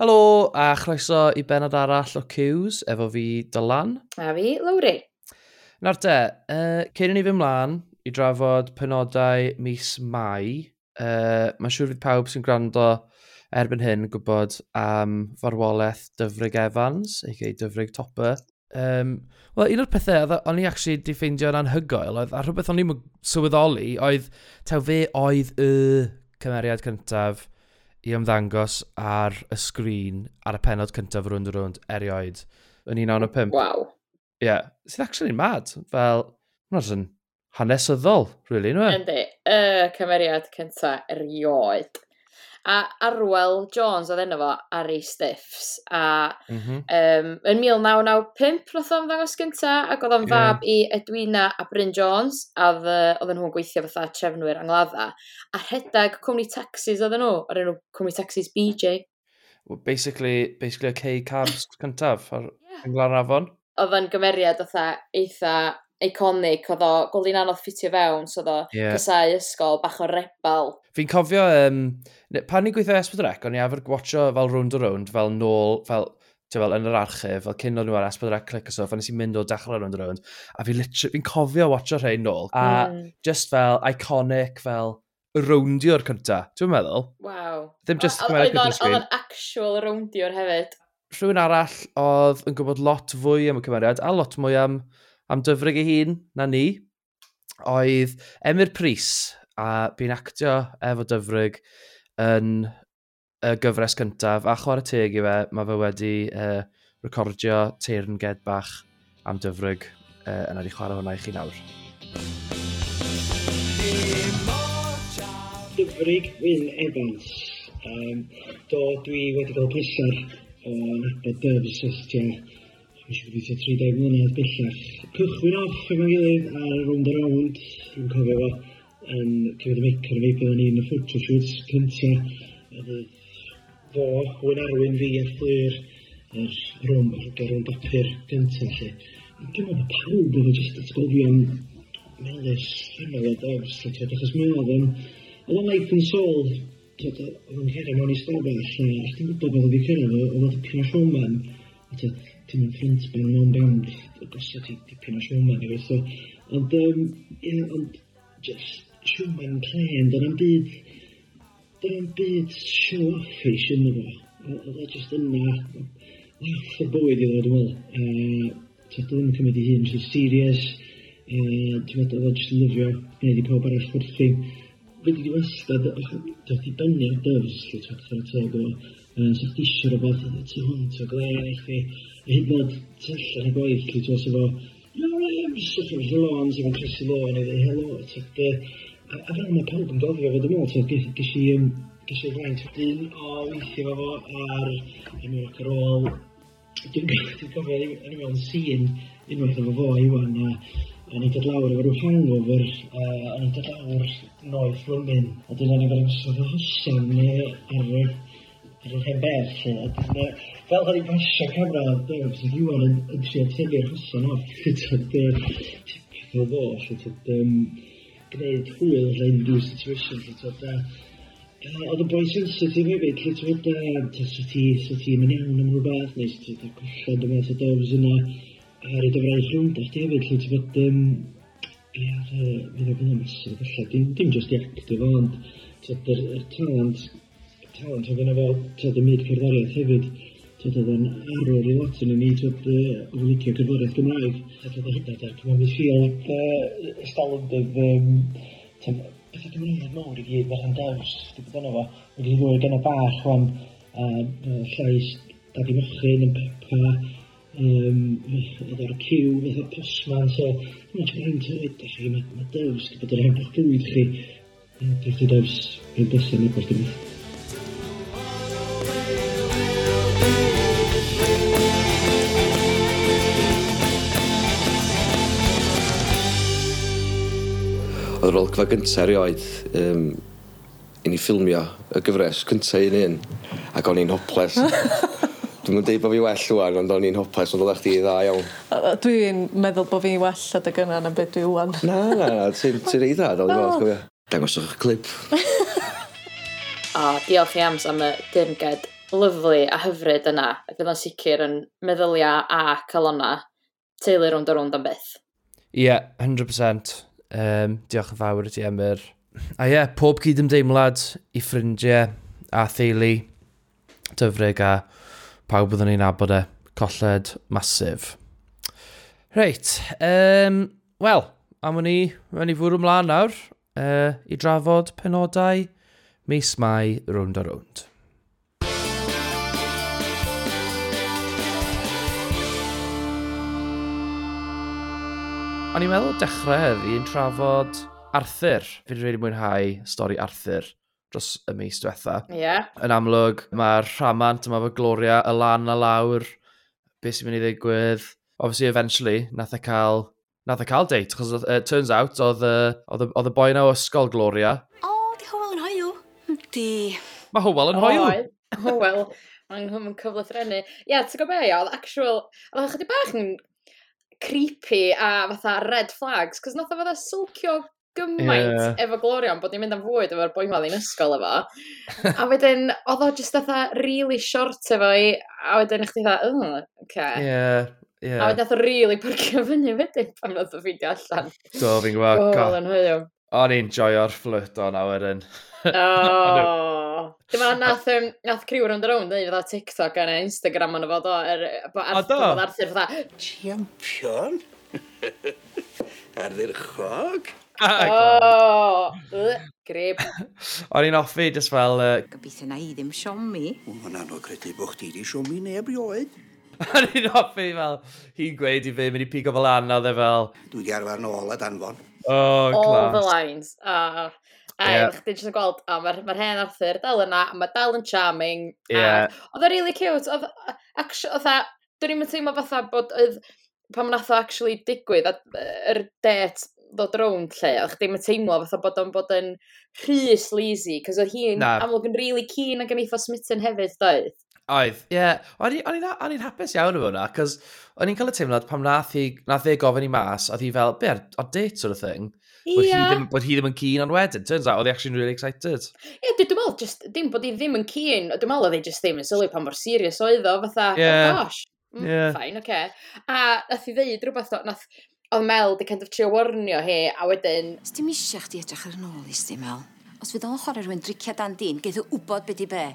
Helo, a chroeso i benod arall o Cews, efo fi Dylan. A fi, Lowry. Nawr te, uh, cyn i ni fy mlaen i drafod penodau mis Mai, uh, mae'n siŵr fydd pawb sy'n gwrando erbyn hyn yn gwybod am farwolaeth Dyfrig Evans, a.k.a. Dyfrig Topper. Um, Wel, un o'r pethau o'n i actually di ffeindio'n anhygoel oedd, a rhywbeth o'n i'n sylweddoli oedd, taw fe oedd y cymeriad cyntaf – i ymddangos ar y sgrin ar y penod cyntaf rwnd o rwnd erioed yn 1905. Wow. Ie, yeah. sydd actually mad. Fel, mae'n yn hanesyddol, really, nhw e? Yndi, y cymeriad cyntaf erioed. A Arwel Jones oedd enw fo ar ei stiffs. A mm -hmm. um, yn 1995 roedd o'n ddangos gynta ac oedd o'n yeah. fab i Edwina a Bryn Jones a oedd nhw'n gweithio fatha trefnwyr angladda. A rhedag cwmni taxis oedd nhw, o'r enw cwmni taxis BJ. Well, basically, basically y K-Cabs cyntaf ar yeah. Anglar Afon. Oedd o'n gymeriad oedd eitha iconic, oedd o gweld anodd ffitio fewn, so oedd o yeah. casau ysgol, bach o rebel. Fi'n cofio, um, pan ni'n gweithio Esbydrec, o'n i efo'r gwatcho fel round o round, fel nôl, fel fel yn yr archif, fel cyn o'n nhw ar Esbydrec Click o so, nes i'n mynd o dechrau round o round, a fi'n fi cofio watcho rhain nôl, a mm. just fel iconic, fel roundio'r cynta, dwi'n meddwl. Waw. Ddim just cymryd gyda'r sgrin. Oedd o'n actual roundio'r hefyd. Rhywun arall oedd yn gwybod lot fwy am y cymeriad, a lot mwy am am dyfrig ei hun na ni, oedd Emyr Pris a bu'n actio efo dyfrig yn y gyfres cyntaf a chwarae teg i fe, mae fe wedi uh, recordio teirnged bach am dyfrig uh, e, yna wedi chwarae hwnna i chi nawr. Dyfrig Wyn Evans. Um, do, dwi wedi cael pleser o nabod dyfys wrth Nes i gobeithio 30 mlynedd bellach. Cychwyn off efo'n gilydd ar y rownd a rownd, dwi'n cofio fo, yn cymryd y mic micr fi, byddwn ni'n y photoshoots cynta, fo, Wyn Arwyn, fi a Fflyr, yr rwm, yr rwm bapur cynta, lle. Dwi'n meddwl bod pawb oedd jyst atgofion melus, hynod o dogs, achos mi oedd yn, oedd o'n light and soul, oedd o'n cerdd mewn i stafell, lle, dwi'n gwybod bod oedd wedi cyrraedd, oedd o'n pyn o showman, ti'n ffrind byn nhw'n fewn gosod ti dipyn o Schumann i so, ond um, yeah, ond just Schumann clen dyna'n byd dyna'n byd show offish yn fo. Oedd o just yna laff o bywyd i ddod dwi'n meddwl. A ddim yn cymryd i hun sy'n serious uh, dwi'n meddwl oedd o just yn lyfio gwneud i pob arall wrth fe di wastad, dod i dynnu ar dyfs, lle ti'n chdi teg o, sa chdi eisiau rhywbeth, ti hwn, ti'n glen i chdi, a hyd yn oed ti allan y gwaith, lle ti'n efo, no, I'm just looking for lawns, I'm crossing lawn, i dweud, helo ti a fel mae pawb yn gofio fod yn ôl, ti'n gysi, gysi faint dyn o weithio fo ar, yn ac ar ôl, dwi'n gofio yn ymwneud yn sîn, unwaith efo fo, Iwan, a O'n i'n dod lawr efo rhyw hangover, a o'n i'n dod lawr noeth rwy'n. A dyna ni fel gorau o hosan neu ar y ar yr hen beth lle. A dyn, fel o'n i'n pasio camera, dyn o'n fysodd Iwan yn, yn trio tynnu'r hosan off. Tyd, tipio fo, tyd, gwneud hwyl lle unrhyw situation, tyd, Oedd y boi sensitif hefyd, lle ti'n meddwl, sut ti'n mynd iawn am rhywbeth, neu sut ti'n gwella dy fath o dogs yna ar y dyfraith rownd eich di hefyd, lle ti fod, um, ia, fydd o fydd amser, falle, dim, dim just i actio fo, ond tyd, yr, yr talent, talent o fyna fel, tyd, y myd cerddoriaeth hefyd, tyd, oedd yn arwyr i lot yn ni, tyd, oedd licio cerddoriaeth Gymraeg, tyd, oedd hynna, tyd, cymryd mi ffil, ystalwyd, um, tyd, pethau Gymraeg mawr i gyd, mae'r handawns, di bod yna fo, wedi ddwyr gan y bach, hwan, a llais, dadi mochyn, yn pepa, um, oedd efo'r cyw, efo'r posman, so mae'n edrych rhywun ti'n rhaid chi, mae ma dyws, gyda rhaid o'ch bwyd chi, dwi'n chi dyws, rhaid bysau neu bod yma. Oedd yr olygfa gyntaf erioed um, i ni ffilmio y gyfres cyntaf un un ac o'n i'n hoples. Dwi'n mynd deud bod fi well rwan, ond o'n i'n hopus, ond oeddech chdi dda iawn. Dwi'n meddwl bod fi'n well adeg yna na beth dwi wan. Na, na, na, ti'n ti rei dda, dal i fod, cofio. Dangoswch eich clip. o, diolch i Ams am y dyrnged lyflu a hyfryd yna, ac oedd yn sicr yn meddylia a calona, teulu rownd a rownd am beth. Ie, yeah, 100%. Um, diolch yn fawr i ti, Emyr. A ie, yeah, pob cyd ymdeimlad i ffrindiau a theulu, dyfrig a pawb byddwn ni'n abod e. Colled masif. Reit, um, wel, am o'n i, ni fwrw ymlaen nawr uh, i drafod penodau mis mai rownd a rownd. O'n i'n meddwl dechrau heddi yn trafod Arthur. Fi'n Fi wedi mwynhau stori Arthur dros y mis diwetha. Ie. Yeah. Yn amlwg, mae'r rhamant yma fy gloria y lan a lawr, beth sy'n mynd i ddigwydd. Obviously, eventually, nath e cael, nath e cael date, achos uh, turns out, oedd y boi na o ysgol Gloria. O, oh, di Howell yn hoiw. Hmm, di. Mae Howell yn hoiw. Oh, Howell. Mae'n nghwm yn cyflythrenu. Ie, yeah, ti'n gwybod beth, oedd actual... Oedd chydig bach yn creepy a fatha red flags, cos nath o fatha silcio gymaint yeah. efo glorion bod ni'n mynd am fwyd efo'r boi mal i'n ysgol efo. a wedyn, oedd o just atha really short efo i, a wedyn eich ti oh, okay. Yeah, yeah. A wedyn atho really pyrcio fyny wedyn pan oedd o ffidio allan. Do, fi'n gwybod. Oh, Yn hwyl. O'n i'n joio'r fflwt o'n awyrin. Oh. Dyma nath, um, nath criw rownd ar rownd ddeud TikTok a Instagram ond fod o, er, bo Arthur, bod Arthur fatha, Champion? Arthur Oh, grib. O'n i'n offi, just fel... Uh... Gobeithio na i ddim siomi. Mae'n anodd credu bod chdi di siomi neb i oed. O'n i'n offi fel, hi'n gweud i fi, mynd i pigo fel anna, dde fel... Dwi di arfer nôl a danfon. Oh, class. All the lines. Oh. A yeah. chdi jyst yn gweld, o, mae'r ma hen Arthur dal yna, a mae dal yn charming. Yeah. Oedd o'n really cute. Oedd, oedd, e, dwi'n i'n teimlo fatha bod, oedd, pan mae'n atho actually digwydd, yr det ddod rownd lle, o'ch ddim yn teimlo fatha bod o'n bod yn rhy sleazy, cos oedd hi'n amlwg yn really keen ac yn eitha smitten hefyd, doedd? Oedd, ie. Yeah. O'n i'n hapus iawn efo hwnna, cos o'n i'n cael y teimlad pam nath, i, nath e gofyn i mas, oedd hi fel, be, o date sort of thing? Yeah. Bod, hi ddim, bod hi ddim yn keen on wedyn, turns out, oedd hi actually really excited. Ie, yeah, dwi'n meddwl, just, dim bod hi ddim yn keen, dwi'n meddwl oedd hi just ddim yn sylwi pan mor serious oedd o, fatha, yeah. oh gosh, Mm, yeah. Fine, oce. Okay. A nath i ddeud rhywbeth, nath, oedd Mel di kind of trio warnio hi, a wedyn... Os dim eisiau chdi edrych ar yn ôl i sti, Mel. Os fydd o'n chwarae rhywun dricio dan dyn, geith o wybod beth i be.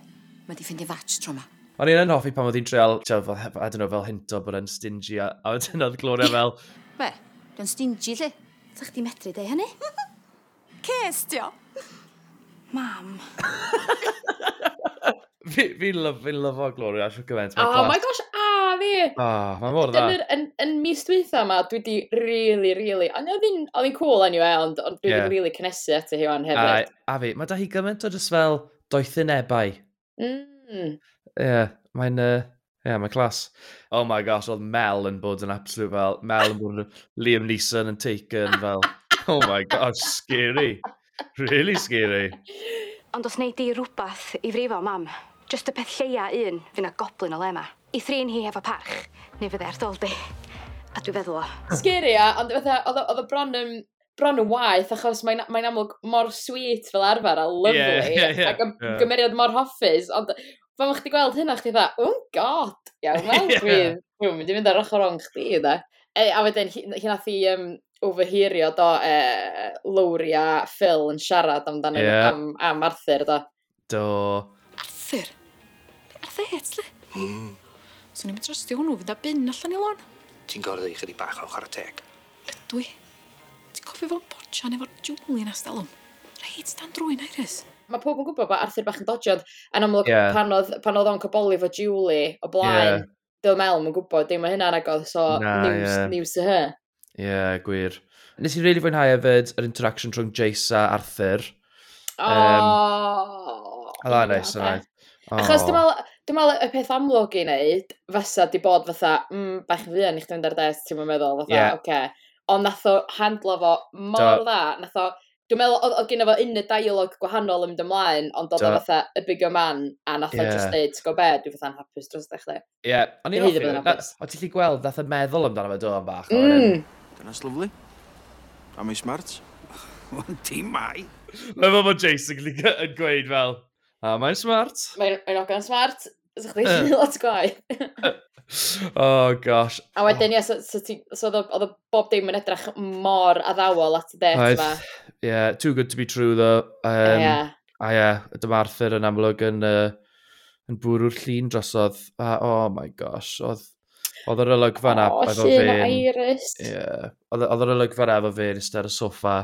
Mae di ffindi fatch tro ma. O'n i'n hoffi pan oedd hi'n treol, I don't know, fel hinto bod yn stingy, a, a wedyn oedd Gloria fel... Be? Dwi'n stingy, lle? Sa chdi medru deu hynny? Ces, dio! Mam. Fi'n fi lyfo Gloria, siwr gymaint. Oh my gosh, Oh, mae'n mor dda. Yn, yn, yn mis dwytha yma, dwi di really, really... Ond oedd hi'n cool anyway, ond, ond dwi yeah. really cynnesu at hi o'n hefyd. A, a fi, mae da hi gymaint o just fel doethinebau. Mm. Yeah, mae'n... Uh, yeah, mae'n clas. Oh my gosh, oedd Mel yn bod yn absolute fel... Mel yn bod yn Liam Neeson yn taken fel... Oh my gosh, scary. Really scary. Ond os wneud di rhywbeth i frifo, mam, jyst y peth lleia un, fy'n a goblin o lema i thrin hi efo parch, neu fydde ardol di. A dwi feddwl o. Sgeri a, ond oedd o bron yn bron yn waith, achos mae'n mae amlwg mor sweet fel arfer a lovely, yeah, yeah, yeah, ac yn yeah. gymeriad mor hoffus, ond pan o'ch ti gweld hynna, chdi dda, oh god, iawn, wel, dwi'n dwi'n mynd i fynd ar ochr o'n chdi, da. E, a wedyn, hi nath i um, overherio do e, Lowry a Phil yn siarad amdano yeah. am, am Arthur, do. Do. Arthur? Arthur, Hetzler? Mm. Swn i'n trostio hwnnw fynd â bin allan i lôn. Ti'n gorfod ei chydig bach o chwarae teg? Ydw i. Ti'n cofio fo'n botsian efo'r Julian Astalwm? Reit, dan drwy'n Iris. Mae pob yn gwybod bod Arthur bach yn dodgiad. Yn amlwg, yeah. pan oedd o'n coboli fo Julie o blaen, yeah. Dyl Mel yn gwybod, dim o hynna'n agodd, so Na, news, yeah. news to her. Ie, yeah, gwir. Nes i'n really fwynhau hefyd yr interaction rhwng Jace a Arthur. Oh! Um, oh, nice, oh, nice. Achos dwi'n meddwl, Dwi'n meddwl y peth amlwg i wneud, fysa di bod fatha, mm, bach yn fuan i chdi'n mynd ar des, ti'n meddwl, fatha, yeah. oce. Okay. Ond nath o handlo fo mor dda, nath o, dwi'n meddwl, oedd gen fo un y dialog gwahanol yn mynd ymlaen, ond oedd o fatha y bigger man, a nath yeah. o just deud, go be, dwi'n fatha'n hapus dros ddech chi. Ie, ond i'n hoffi, o ti'n lli gweld, nath o meddwl amdano fe do'n bach. Mm. Dyna's lyflu. A mi smart. Ond ti mai. Mae fel bod Jason yn gweud fel, A mae'n smart. Mae'n ogan smart. Sa'ch chi ddim lot gwaith. oh, gosh. A wedyn, ie, so, so, so oedd bob dim yn edrych mor addawol at y det yma. Yeah, too good to be true, though. Um, yeah. A ie, yeah, dyma Arthur yn amlwg yn, uh, yn bwrw'r llun drosodd. A, oh my gosh, oedd Oedd yr olygfa na oh, efo fe... O, Iris. Yeah. Oedd yr olygfa na efo fe yn ystod y soffa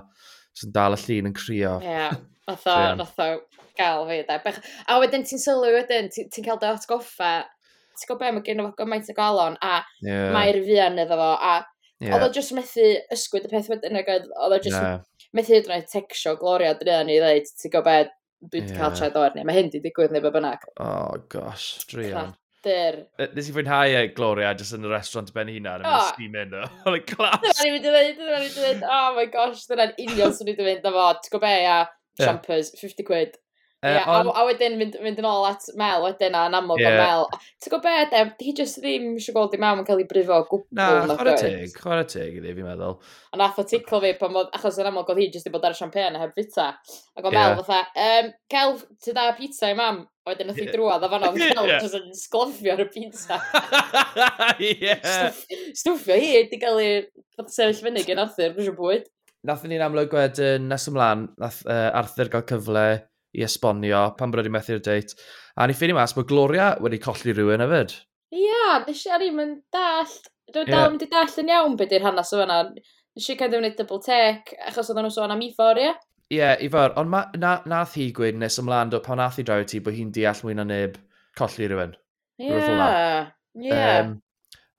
sy'n dal y llun yn crio. Yeah. Nath o, nath o gael fi, da. Bech... A wedyn ti'n sylwi wedyn, ti'n ti cael dy atgoffa, ti'n gwybod be, mae gen o gymaint o galon, a yeah. mae'r fian iddo fo, a yeah. oedd o jyst methu ysgwyd y peth wedyn, ac oedd o jyst yeah. methu ydyn nhw'n tecsio gloria drwy'n ni ddweud, ti'n gwybod be, dwi wedi yeah. cael traed o'r ni, mae hyn di digwydd neu be bynnag. Oh, gosh, drian. Dyr. Nes i fwynhau e, Gloria, jyst yn y restaurant ben hunan, yn ysgu mynd o. Like, class. Dyna ni'n mynd i ddweud, dyna ni'n mynd i ddweud, oh my gosh, dyna'n union sy'n mynd i fynd, dyna fo, ti'n gwybod be, a Champers, 50 quid. Uh, yeah, on... a, a wedyn mynd, mynd yn ôl at Mel, wedyn a'n amlwg yeah. Mel. Ti'n gwybod be, de, hi jyst ddim eisiau gweld i mam yn cael ei brifo gwbl. Na, chwarae teg, chwarae teg iddi, fi'n meddwl. A nath o ticlo fi, pan mod, achos yn amlwg oedd hi jyst i bod ar y champagne heb fita. Ac o Mel, fatha, um, Kel, ti da pizza i mam? A wedyn nath i drwad, a fan o'n Kel, yeah. jyst yn sglofio ar y pizza. yeah. Stwffio hi, di gael ei sefyll fyny gen Arthur, dwi'n bwyd nath ni'n amlwg wedyn nes ymlaen, nath uh, Arthur gael cyfle i esbonio pan bod wedi methu'r deit. A ni ffeindio mas bod Gloria wedi colli rhywun hefyd. Ia, yeah, nes i ar i'n mynd dallt. Dwi'n yeah. dal yn mynd i dallt yn iawn beth i'r hanes o fyna. Nes i cael wneud double tech, achos oedden nhw sôn am Ifor, ie? Ie, yeah, Ifor, ond ma, na, nath hi gwyn nes ymlaen do pan nath hi draw ti bod hi'n deall mwy na neb colli rhywun. Ie, yeah. ie. Yeah. Um,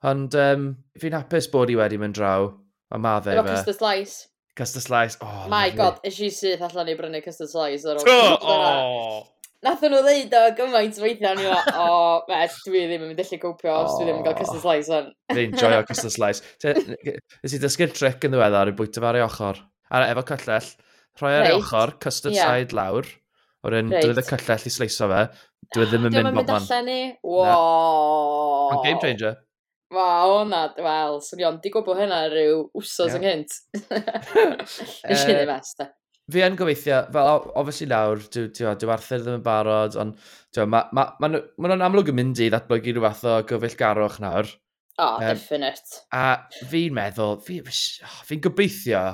ond um, fi'n hapus bod hi wedi mynd draw, a ma fe. Rockets the slice. Custard slice. Oh, My lovely. god, is i syth allan i brynu custard slice ar ôl. Oh! Nathon nhw ddeud o gymaint weithiau, ni o, o, beth, dwi ddim yn mynd allu cwpio os dwi ddim yn cael custard slice o'n. Fi'n joio custard slice. Ys i dysgu'r trick yn ddiweddar i bwyta fe ar ei ochr. A efo cyllell, rhoi ar ei ochr, custard yeah. side lawr, o'r un dwi y cyllell i sleiso fe, dwi ddim yn mynd bob man. Dwi'n mynd allan ni? Wow! Ond game changer. Wa, o na, wel, swnio'n di gwybod hynna rhyw wsos yng Nghynt. Nes i ddim es, da. Fi yn gobeithio, fel, obviously nawr, dyw dwi, dwi Arthur ddim yn barod, ond dyw, ma, ma, ma, ma nhw'n amlwg yn mynd i ddatblygu rhyw fath o gyfeillgarwch nawr. O, oh, um, definite. A fi'n meddwl, fi'n fi, oh, gobeithio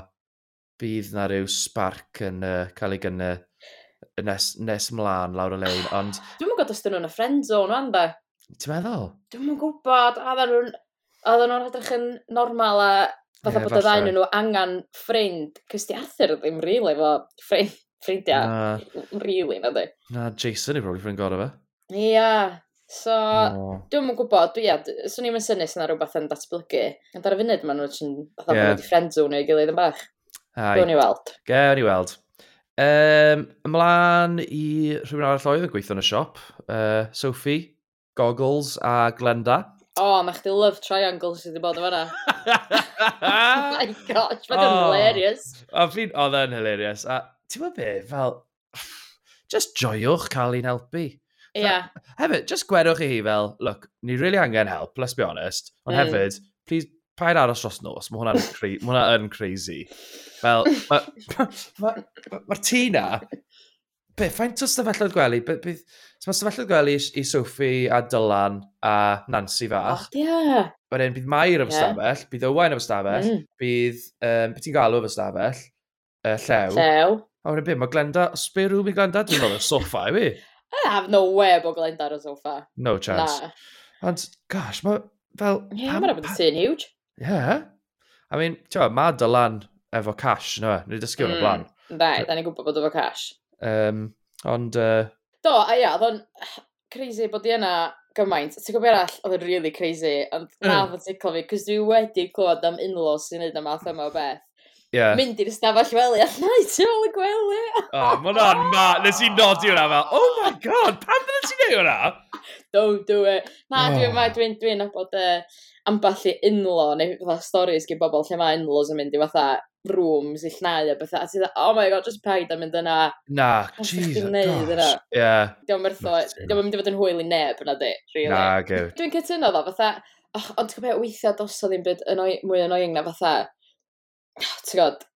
bydd na rhyw spark yn uh, cael ei gynnu nes, nes mlaen lawr y lein, ond... Dwi'n mwyn gwybod os dyn nhw'n y friend zone, fan da. Ti'n meddwl? Dwi'n mwyn gwybod, oedden nhw'n oedden nhw'n edrych yn normal a fatha yeah, bod y ddain nhw angen ffrind, cys di Arthur ddim rili really, fo ffrind, ffrindiau, rili na di. Na, Jason i probably ffrind gorau fe. Ia, so oh. dwi'n mwyn gwybod, dwi, ia, swn i'n synnus na rhywbeth yn datblygu. Ond ar y funud maen nhw'n sy'n fatha yeah. bod wedi ffrind zone i gilydd yn bach. Dwi'n i weld. Gewn i weld. Um, ymlaen i rhywun arall oedd yn gweithio yn y siop, uh, Sophie. Goggles a Glenda. O, oh, mae chdi love triangle sydd wedi bod yn fanna. oh my gosh, mae'n oh. hilarious. O, fi'n, oedd e'n hilarious. A ti'n gwybod be, fel, just joiwch cael ei'n helpu. Ie. Yeah. Hefyd, just gwerwch i hi fel, look, ni really angen help, let's be honest. Ond mm. hefyd, please, paid aros dros nos, mae hwnna'n cra hwnna crazy. Fel, mae'r ma, ma, ma, ma tŷ na be, faint o stafelloedd gwely? Be, be, so mae stafelloedd gwely i, i Sophie a Dylan a Nancy fach. Ie. Oh, yeah. Wedyn bydd Mair am stafell, bydd Owain am stafell, mm. bydd, um, beth ti'n galw am stafell, uh, Llew. Llew. A wedyn byd, mae Glenda, os be rhywun i Glenda, dwi'n meddwl, soffa i fi. I have no way bod Glenda ar y soffa. No chance. Na. Ond, gosh, mae fel... Ie, yeah, mae'n rhaid sy'n huge. Ie. Yeah. I mean, ti'n meddwl, mae Dylan efo cash, no, e? nid ysgwyr mm. o blaen. Dai, da ni'n gwybod bod efo cash. Um, ond... Uh... Do, a ia, oedd o'n crazy bod i yna gymaint. Ti'n gwybod arall, oedd yn really crazy, ond mm. na fod ticlo fi, cos dwi wedi clywed am unlos sy'n neud y math yma o beth. Yeah. Mynd i'r stafell wely, a na i e, ti ôl y gwely. E? oh, mae hwnna'n ma, nes i nodi hwnna fel, oh my god, pan byddai ti'n neud hwnna? Don't do it. Na, oh. dwi'n dwi dwi, dwi nabod uh, amball i unlo, neu fatha stories gyda bobl lle mae unlos yn mynd i fatha rooms i llnau a bethau, a ti dda, oh my god, just paid am mynd yna. Na, oh, jeez, gosh, ie. Diolch mertho, diolch mynd i fod yn hwyl i neb yna di, really. Na, gyw. Dwi'n cytuno ddo, fatha, oh, ond ti'n gwybod, weithiau dos o ddim byd annoy, mwy annoying na fatha, oh, ti'n gwybod,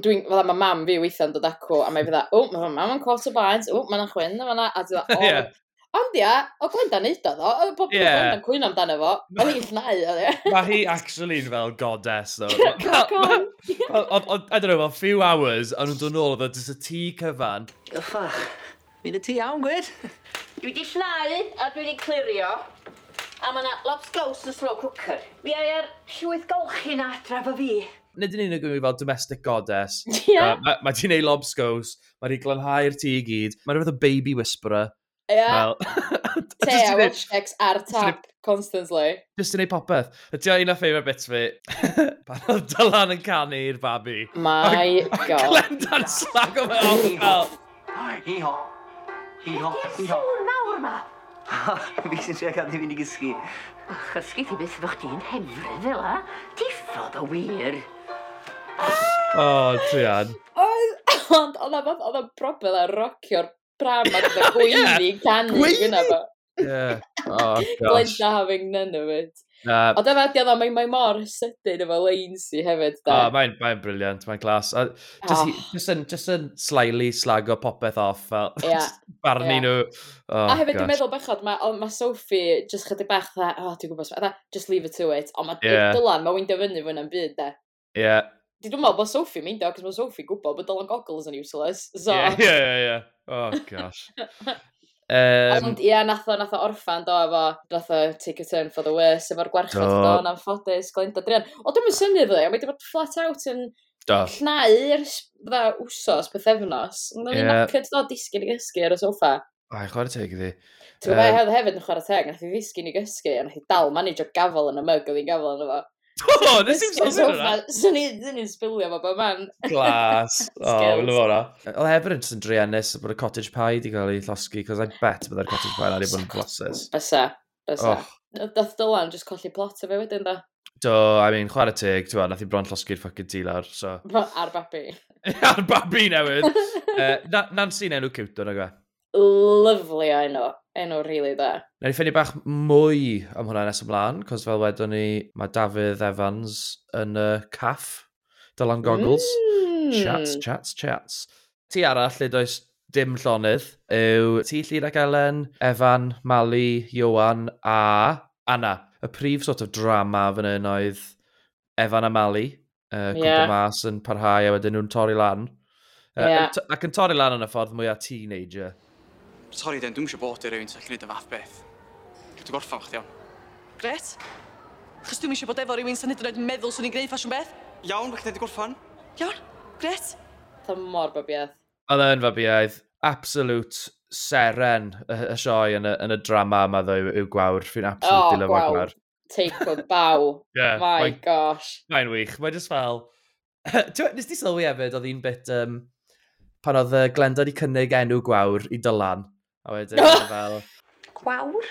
dwi'n, fatha, mae mam fi weithiau'n dod acw, a mae fydda, o, oh, mae mam yn cwrt o baint, o, oh, mae'n chwyn, a fanna, a ti'n dda, o, Ond ia, o Glenda neud o ddo, o bob yeah. Glenda'n cwyn amdano fo, o hi'n llnau o dde. Mae hi actually'n fel goddess, ddo. I don't know, fel few hours, a nhw'n dod nôl o ddo, dys e y tŷ cyfan. Oh, Yffach, mi'n y tŷ iawn, gwed? Dwi wedi llnau, a dwi wedi clirio, a mae yna lots gows yn slow cooker. Fi ai ar llwyth golchi na adra fo fi nid yn unig yn fel domestic goddess. Yeah. Uh, mae ma ti'n neud lobscows, mae wedi glanhau'r tŷ i gyd, mae'n rhywbeth o baby whisperer. Ie. Fel... Te a watch sex ar tap constantly. Just yn ei popeth. Ydy o'n un o ffeifr bits fi. Pan oedd Dylan yn canu'r babi. My a, god. Glendan slag o fe o'n fel. Hi-ho. Hi-ho. Hi-ho. nawr ma? Fi sy'n trio cadw fi'n i gysgu. Chysgu ti beth fo chdi'n hefryd fel a? Ti Diffodd o wir. O, oh, Trian. Ond oedd o'n proper a rocio'r bram ar y gweini canu gyda fo. Yeah. Oh, Glenda having none of it. Uh, o dyma di oedd mae mae mor sydyn efo Lainsy hefyd. Da. Oh, mae'n mae briliant, mae'n glas. Uh, just, oh. just, yn, just yn slightly slago popeth off. Fel, yeah. barnu yeah. nhw. Oh, a hefyd, dwi'n meddwl bechod, mae ma Sophie just chydig bach dda, oh, dwi'n gwybod, just leave it to it. Ond mae yeah. Dylan, mae wy'n dyfynu fwyna'n byd, da. Yeah, Di Dwi'n meddwl bod Sophie Sophie'n meindio, cos mae Sophie gwybod bod dylan goggles yn useless. So... Yeah, yeah, yeah. Oh, gosh. Um, Ond ia, nath o, nath o orffan do efo, nath o take a turn for the worse efo'r gwarchod do, do na'n ffodus, Glenda Drian. O, dwi'n mynd syniad ddo, mae wedi bod flat out yn do. llnau yr fydda wsos, pethefnos. Ond yeah. nacyd do disgyn i gysgu ar y sofa. O, i chwarae teg iddi. Ti'n gwybod, um, hefyd yn chwarae teg, nath i ddisgyn i gysgu, a nath i dal manage o gafel yn y mug oedd i'n gafel yn efo. O, nes i'n sôn yna. Swn i'n sbilio fo, bod man. Glas. O, wyl fo hwnna. Oedd hefyd yn sy'n bod y cottage pie di gael ei llosgi, cos I bet bydda'r cottage pie na di bod yn glosses. Bysa, bysa. Doth Dylan just colli plot o fe wedyn da. Do, I mean, chwarae teg, ti'n nath i bron llosgi'r ffocin dilar, so... Ar babi. Ar babi newydd. Eh, uh, Nancy'n enw cwt o'n agwe lyflu o enw, enw rili really dda. Na ni ffynnu bach mwy am hwnna nes ymlaen, cos fel wedyn ni, mae Dafydd Evans yn y uh, caff, dylan goggles. Mm. Chats, chats, chats. Ti arall lle does dim llonydd yw Ti Llun ac Elen, Evan, Mali, Johan a Anna. Y prif sort of drama fan hyn oedd Evan a Mali, uh, yeah. mas yn parhau a wedyn nhw'n torri lan. Uh, yeah. Ac yn torri lan yn y ffordd mwyaf teenager. Sori, Den, dwi'n eisiau bod i rywun sy'n gwneud y fath beth. Dwi'n gorffan chdi iawn. Gret. Chos dwi'n eisiau bod efo rywun sy'n hyd yn oed meddwl sy'n i'n gwneud ffasiwn beth. Iawn, felly dwi'n gorffan. Iawn, gret. Oedd mor babiaeth. Oedd e'n babiaeth. Absolute seren y, y sioe yn y, yn y drama yma ddo yw gwawr. Fi'n absolute oh, dilefo gwawr. Teipod baw. yeah, My my gosh. Mae'n wych. Mae'n just fel... Nes ti sylwi hefyd, oedd un bit... Um, pan oedd Glenda wedi cynnig enw gwawr i Dylan A wedyn fel... Gwawr?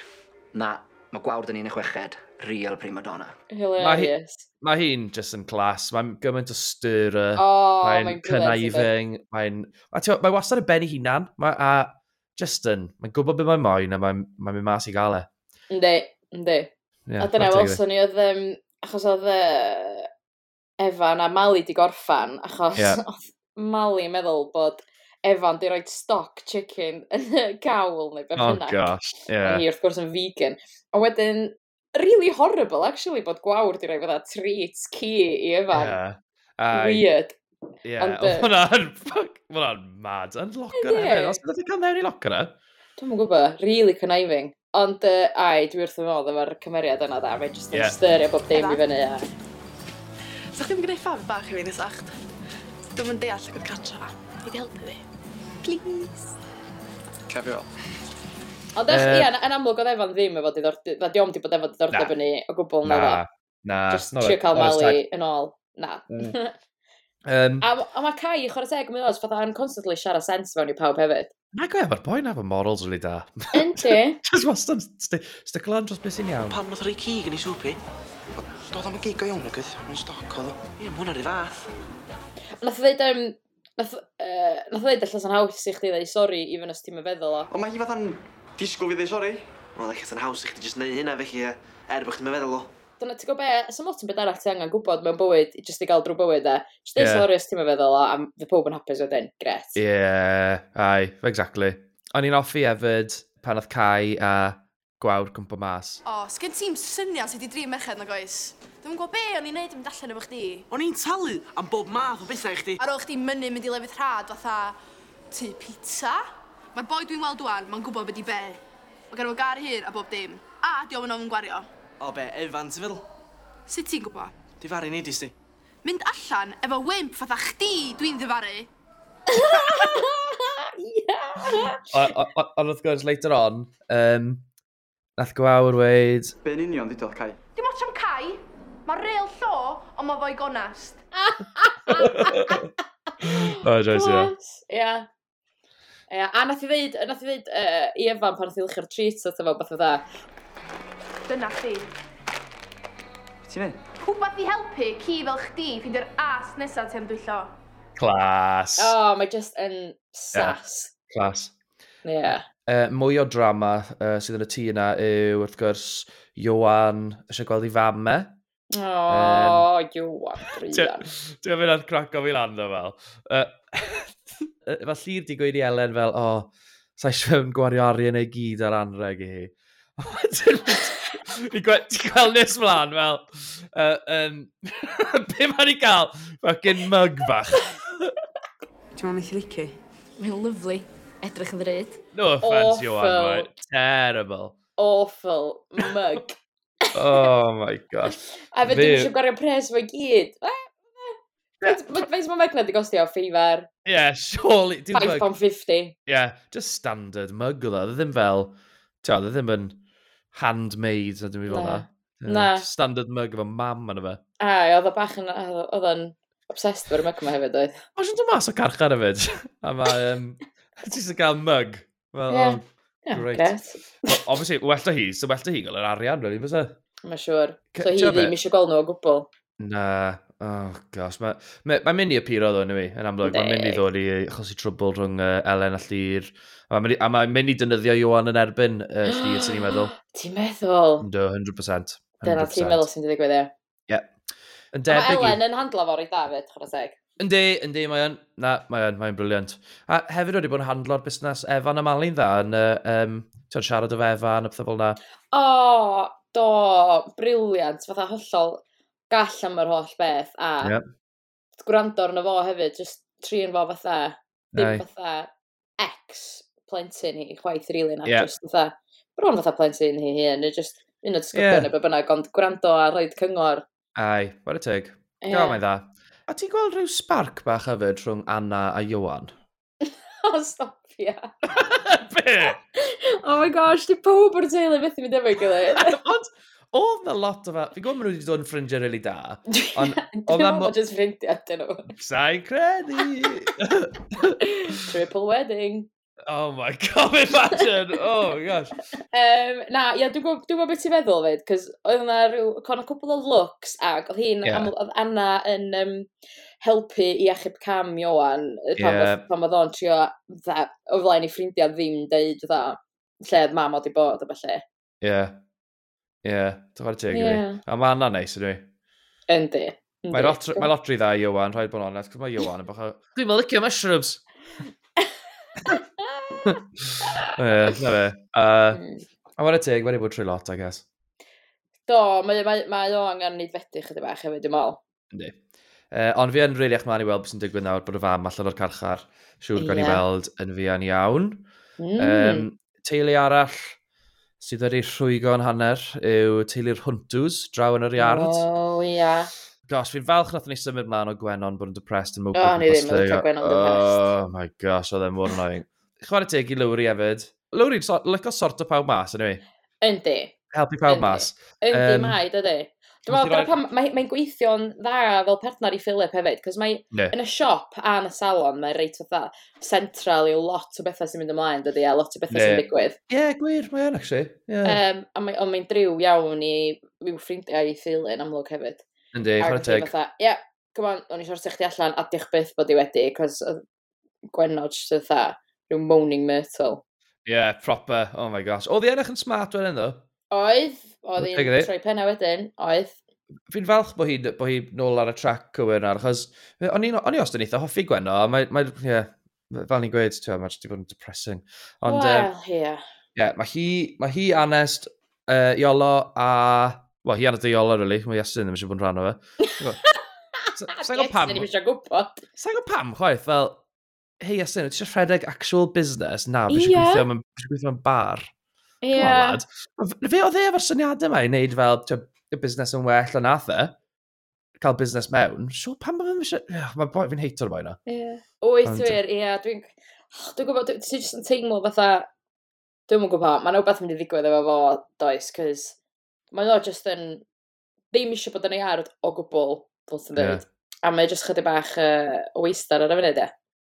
Na, mae gwawr dyn ni'n y chweched. Real prima donna. Hilarious. Mae hi'n ma hi just yn clas. Mae'n gymaint o stirrer. Oh, mae'n mae conniving. Mae'n... Mae wastad yn benni hunan. Mae, a just yn... Mae'n gwybod beth mae'n moyn a mae'n mae mynd mas i gael e. Ynddi, ynddi. Yeah, a dyna welson ni oedd... Um, achos oedd e, uh, Efan a Mali di gorffan, achos yeah. oedd Mali meddwl bod Evan di roi stock chicken yn y gawl neu beth oh, bynnag. Oh gosh, yeah. Hi wrth gwrs yn vegan. A wedyn, really horrible actually bod gwawr di roi fydda treats ci i Evan. Yeah. Uh, Weird. Yeah, oedd hwnna'n hwnna'n mad. Yn locker hefyd. Os ydych chi'n cael mewn i locker Dwi'n mwyn gwybod, really conniving. Ond, uh, ai, dwi wrth fy modd efo'r cymeriad yna da, fe jyst yn yeah. styrio bob dim i fyny. Yeah. Sa'ch ddim yn gwneud ffaf bach i fi nesach? Dwi'n mynd deall ac yn catra. I helpu fi. Please. Cefio. Ond uh, ia, yn amlwg oedd Efan ddim efo diddordeb, na diom di bod efo diddordeb yn ni o gwbl na dda. Na, Just trio cael Mali yn ôl. Na. Um, a, a mae Kai chwarae teg, mae'n os fatha yn constantly siarad sens fewn i pawb hefyd. Na gwe, mae'r boi na fo morals really da. Yndi. Just wastad, stick lan dros beth sy'n iawn. Pan nath rei cig yn ei swpi? Doedd am y gig o iawn o gydd, mae'n stoc oedd o. Ie, mae hwnna'n rhy fath. Nath ddweud, um, Nath, uh, nath ddeud allas yn haws i chdi ddau sori, i fynd os ti'n meddwl o. O, mae hi fatha'n disgwyl fi ddau sori. Wel, eich yn haws i chdi jyst neud hynna fe chi er bych ti'n meddwl o. Dyna ti'n gwybod be, sy'n lot yn byd arall ti angen gwybod mewn bywyd, jyst i gael drwy bywyd e. Jyst yeah. sori os ti'n meddwl o, a fy pob yn hapus wedyn, gret. Ie, yeah, ai, exactly. O'n i'n offi hefyd pan oedd Cai a gwawr cwmpa mas. O, oh, sgen ti'n syniad sydd wedi dri merched na goes? Dwi'n gwybod be o'n i'n neud yn mynd allan efo chdi. O'n i'n talu am bob math o bethau i chdi. Ar ôl chdi mynnu mynd i lefydd rhad fatha tu pizza. Mae'r boi dwi'n weld dwan, mae'n gwybod beth i be. Mae gen i gar hir a bob dim. A di o'n ofyn gwario. O be, Evan, ti'n feddwl? Sut ti'n gwybod? Di faru neud i ti. Mynd allan efo wimp fatha chdi dwi'n ddifaru. Ond wrth gwrs, later on, um, Nath gwawr weid... Be'n union ddi cai? Dim ots am cai! Mae reil llo, ond mae fo'i gonast. O, joes, ia. Ia. Ia, a nath i ddeud, nath i ddeud uh, i Efan pan nath i ddechrau'r treat oedd efo, beth o dda. Dyna chdi. Ti'n mynd? Rhywbeth i helpu ci fel chdi ffeindio'r as nesaf ti'n dwyllo. Clas. O, oh, mae just yn sas. Clas. Ie. Yeah uh, mwy o drama uh, sydd yn y tŷ yna yw, wrth gwrs, Johan eisiau gweld ei fam e. O, oh, um, Johan, Brian. Dwi'n mynd ar craco fi lan o fel. Uh, Mae llir di gweud i Elen fel, o, oh, sa eisiau fewn gwario arian ei gyd ar anreg i hi. Ti'n gweld nes mlaen fel, uh, um, be mae'n i gael? Fucking mug fach. Ti'n mynd i licio? Mae'n lyflu edrych yn ddryd. No offence, Johan, right. terrible. Awful mug. oh my gosh. A fe dwi'n eisiau gwario pres fo'i gyd. Feis mae Megna di gostio ffeifar. Yeah, surely. £5.50. Yeah, just standard mug o dda. ddim fel, ti'n oedd ddim yn handmade, na dim i fel na. Na. Standard mug efo mam yna fe. A, oedd o bach yn, oedd o'n obsessed fo'r mug yma hefyd oedd. O, sy'n dod mas o carchar hefyd. A mae, um, Jyst yn cael mug. Well, yeah. Oh, oh, great. great. well, obviously, well hi, so well hi gael yr arian, really, fysa? Mae'n siwr. So hi ddim eisiau gweld nhw o gwbl. Na, oh gosh, mae'n ma, ma mynd i apuro ddo, anyway, yn amlwg. Mae'n mynd i ddod i eh, achosi trwbl rhwng uh, Elen a Llyr. A mae'n mynd i dynyddio Iwan yn erbyn eh, uh, Llyr, sy'n ni'n meddwl. Ti'n meddwl? Do, 100%. Dyna ti'n meddwl sy'n digwydd e. Ie. Mae. Elen yn handlo fo i David, fyd, seg. Yndi, yndi, mae o'n... Na, mae o'n, mae'n briliant. A hefyd wedi bod yn handlo'r busnes Efan a Malin dda yn uh, um, siarad o Efan a pethau fel yna? O, oh, do, briliant, fatha hollol gall am yr holl beth. A yep. gwrando arno fo hefyd, just trin fo fatha, ddim fatha ex plentyn hi, chwaith rili na, Yep. just fatha, bron fatha plentyn hi hyn. neu just un o disgyblion yeah. neu bynnag, ond gwrando a roed cyngor. Ai, what a tig. Yeah. Gael mae'n dda. A ti'n gweld rhyw spark bach hefyd rhwng Anna a Iwan? o, stop, ia. Be? oh my gosh, di pob o'r teulu beth i mi defo'i gilydd. Ond, oedd na lot o fa... fi'n gwybod maen nhw wedi dod yn ffrindiau really da. Ond, oedd na... Dwi'n just ffrindiau, dyn nhw. Sa'i credu. Triple wedding. Oh my god, imagine! Oh my gosh. Um, na, ia, dwi'n gwybod dwi beth ti'n feddwl fyd, cos oedd yna rhyw, con o cwbl o looks, ac oedd hi'n, yeah. oedd Anna yn um, helpu i achub cam Iowan, pan yeah. oedd o'n trio, o flaen i ffrindiau ddim deud, dda, lle oedd mam oedd i bod, o felly. Ie. Yeah. Ie, yeah. dwi'n fawr teg i A mae Anna neis, ydw i. Yndi. Mae lotri, mae lotri dda i Iowan, rhaid bod yn onest, cos mae Iowan yn bach o... Dwi'n mynd licio mushrooms! Ie, na fe. A mae'n teg, wedi bod trwy lot, I guess. Do, mae, mae, mae o angen ni fedu chydig bach hefyd, dim ol. Ynddi. Uh, ond fi yn rili eich ma'n i weld beth sy'n digwydd nawr bod y fam allan o'r carchar. Siwr yeah. gan i weld yn fian iawn. Mm. Um, teulu arall sydd wedi rhwygo yn hanner yw teulu'r hwntws draw yn yr iard. O, oh, ia. Yeah. Gosh, fi'n falch nath ni symud mlaen o Gwenon bod yn depressed yn mwbwyd. O, ni ddim yn cael Gwenon depressed. Oh my gosh, oedd e mor annoying chwarae teg i Lowry hefyd. Lowry, so, lyco sort o pawb mas, anyway. E? Yndi. Helpu pawb mas. Yndi, um, mae, dydy. Dwi'n meddwl, mae'n mae gweithio'n dda fel partner i Philip hefyd, cos mae yeah. yn y siop a yn y salon, mae'n reit fatha central i lot o bethau sy'n mynd ymlaen, dydy, a lot o bethau yeah. sy'n digwydd. Ie, yeah, gwir, mae'n o'n, actually. Yeah. Um, a mae, ond mae'n driw iawn i i'w ffrindiau i Philip amlwg hefyd. Yndi, chwarae teg. Ie, yeah, come on, o'n i sortio chdi allan, a di'ch byth bod i wedi, cos Gwenod sydd dda rhyw moaning myrtle. Yeah, proper. Oh my gosh. Oedd i ennill yn smart wedyn ddo? Oedd. Oedd i'n troi penna wedyn. Oedd. Fi'n falch bod hi, bo hi nôl ar y trac cywir na, achos o'n i os ostyn eitha hoffi Gwenno, a mae, mae yeah, fel ni'n gweud, ti'n mae wedi bod yn depressing. Ond, well, um, yeah. yeah. Mae hi, mae hi anest uh, Iolo a... Wel, hi anest Iolo, really. Mae Iestyn ddim eisiau bod yn rhan o fe. Sa'n gwybod pam. Sa'n gwybod pam, chwaith, fel hei, asyn, ti'n rhedeg actual business? Na, fi eisiau yeah. gweithio, gweithio mewn bar. Ie. Yeah. Fe oedd e efo'r syniadau yma i wneud fel, y busnes yn well yn athe, cael busnes mewn. Sio, pan mae fe'n eisiau... Mae boi fi'n heito'r boi na. Ie. Oes, wir, ie. Dwi'n dwi gwybod, ti'n just yn teimlo fatha... Dwi'n mwyn gwybod, mae'n rhywbeth mynd i ddigwydd efo fo, does, cys mae o just yn... Ddim eisiau bod yn ei hardd o gwbl, fel sy'n dweud. A mae just chydig bach uh, o weistar ar y funud, e.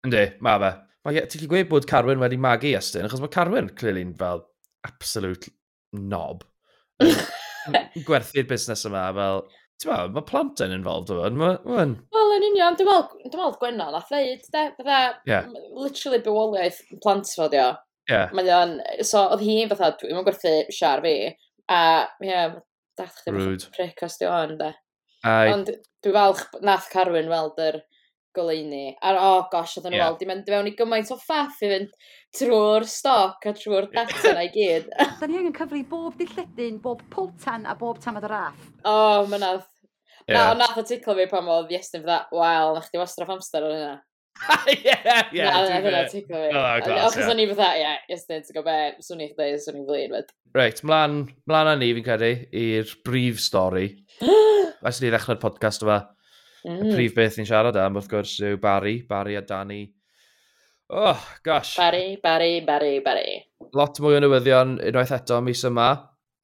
Yndi, mae fe. Mae, ti'n gweud bod Carwyn wedi magu Estyn, achos mae Carwyn, clearly'n fel absolute knob. Gwerthu'r busnes yma, fel... Ti'n mae plant yn involved o fan. Wel, yn union, dwi'n meddwl, dwi'n meddwl Gwenno, na thleid, de, fydda, yeah. literally bywoliaeth plant fo, dio. Yeah. Mae o'n, so, oedd hi'n fatha, dwi'n meddwl gwerthu siar fi, a, ie, yeah, dach chi'n prick os di o'n, de. Ond dwi'n falch nath Carwyn weld yr goleuni. A oh gosh, oedd yn yeah. wedi mynd fewn i gymaint o ffaff i fynd trwy'r stoc a trwy'r data na i gyd. da ni angen cyfri bob dilledyn, bob pwltan a bob tamad yr raff. O, oh, mae nath. Yeah. Na, nath o ticlo fi pan oedd Iestyn fydda, wel, na chdi wastraff amser o'n hynna. Ie, ie. Na, na, hynna ticlo fi. Oh, achos o'n i fydda, ie, Iestyn, ti'n gwybod, swn i'ch dweud, swn i'n flin, fyd. Reit, mlaen, mlaen â ni fi'n credu i'r brif stori. Ais ni ddechrau'r podcast yma. Mm. Y prif beth ni'n siarad am, wrth gwrs, yw Barry, Barry a Danny. Oh, gosh. Barry, Barry, Barry, Barry. Lot mwy o newyddion unwaith eto mis yma.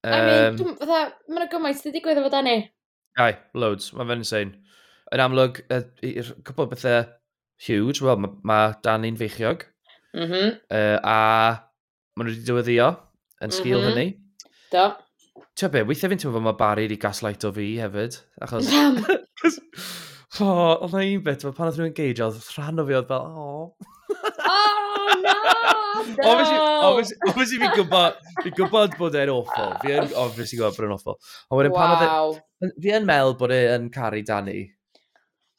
Um, I mean, fatha, mae'n gymaint sydd wedi gweithio fod Danny. Ai, loads, mae fe'n insane. Yn amlwg, i'r cwpl o bethau huge, wel, mae ma Danny'n feichiog. Mm -hmm. uh, a maen nhw wedi dyweddio yn sgil mm -hmm. hynny. Do. Ti'n be, weithiau fi'n teimlo fel mae Barry wedi gaslight o fi hefyd. Achos oh, oedd na un bit, pan oedd rhywun geidio, oedd rhan o fi oedd fel, oh. oh, no! no. Obviously, fi'n gwybod, fi'n gwybod bod e'n awful. Fi yn, obviously, gwybod bod e'n awful. Ond wedyn, pan oedd e, fi yn meld bod e'n caru Danny.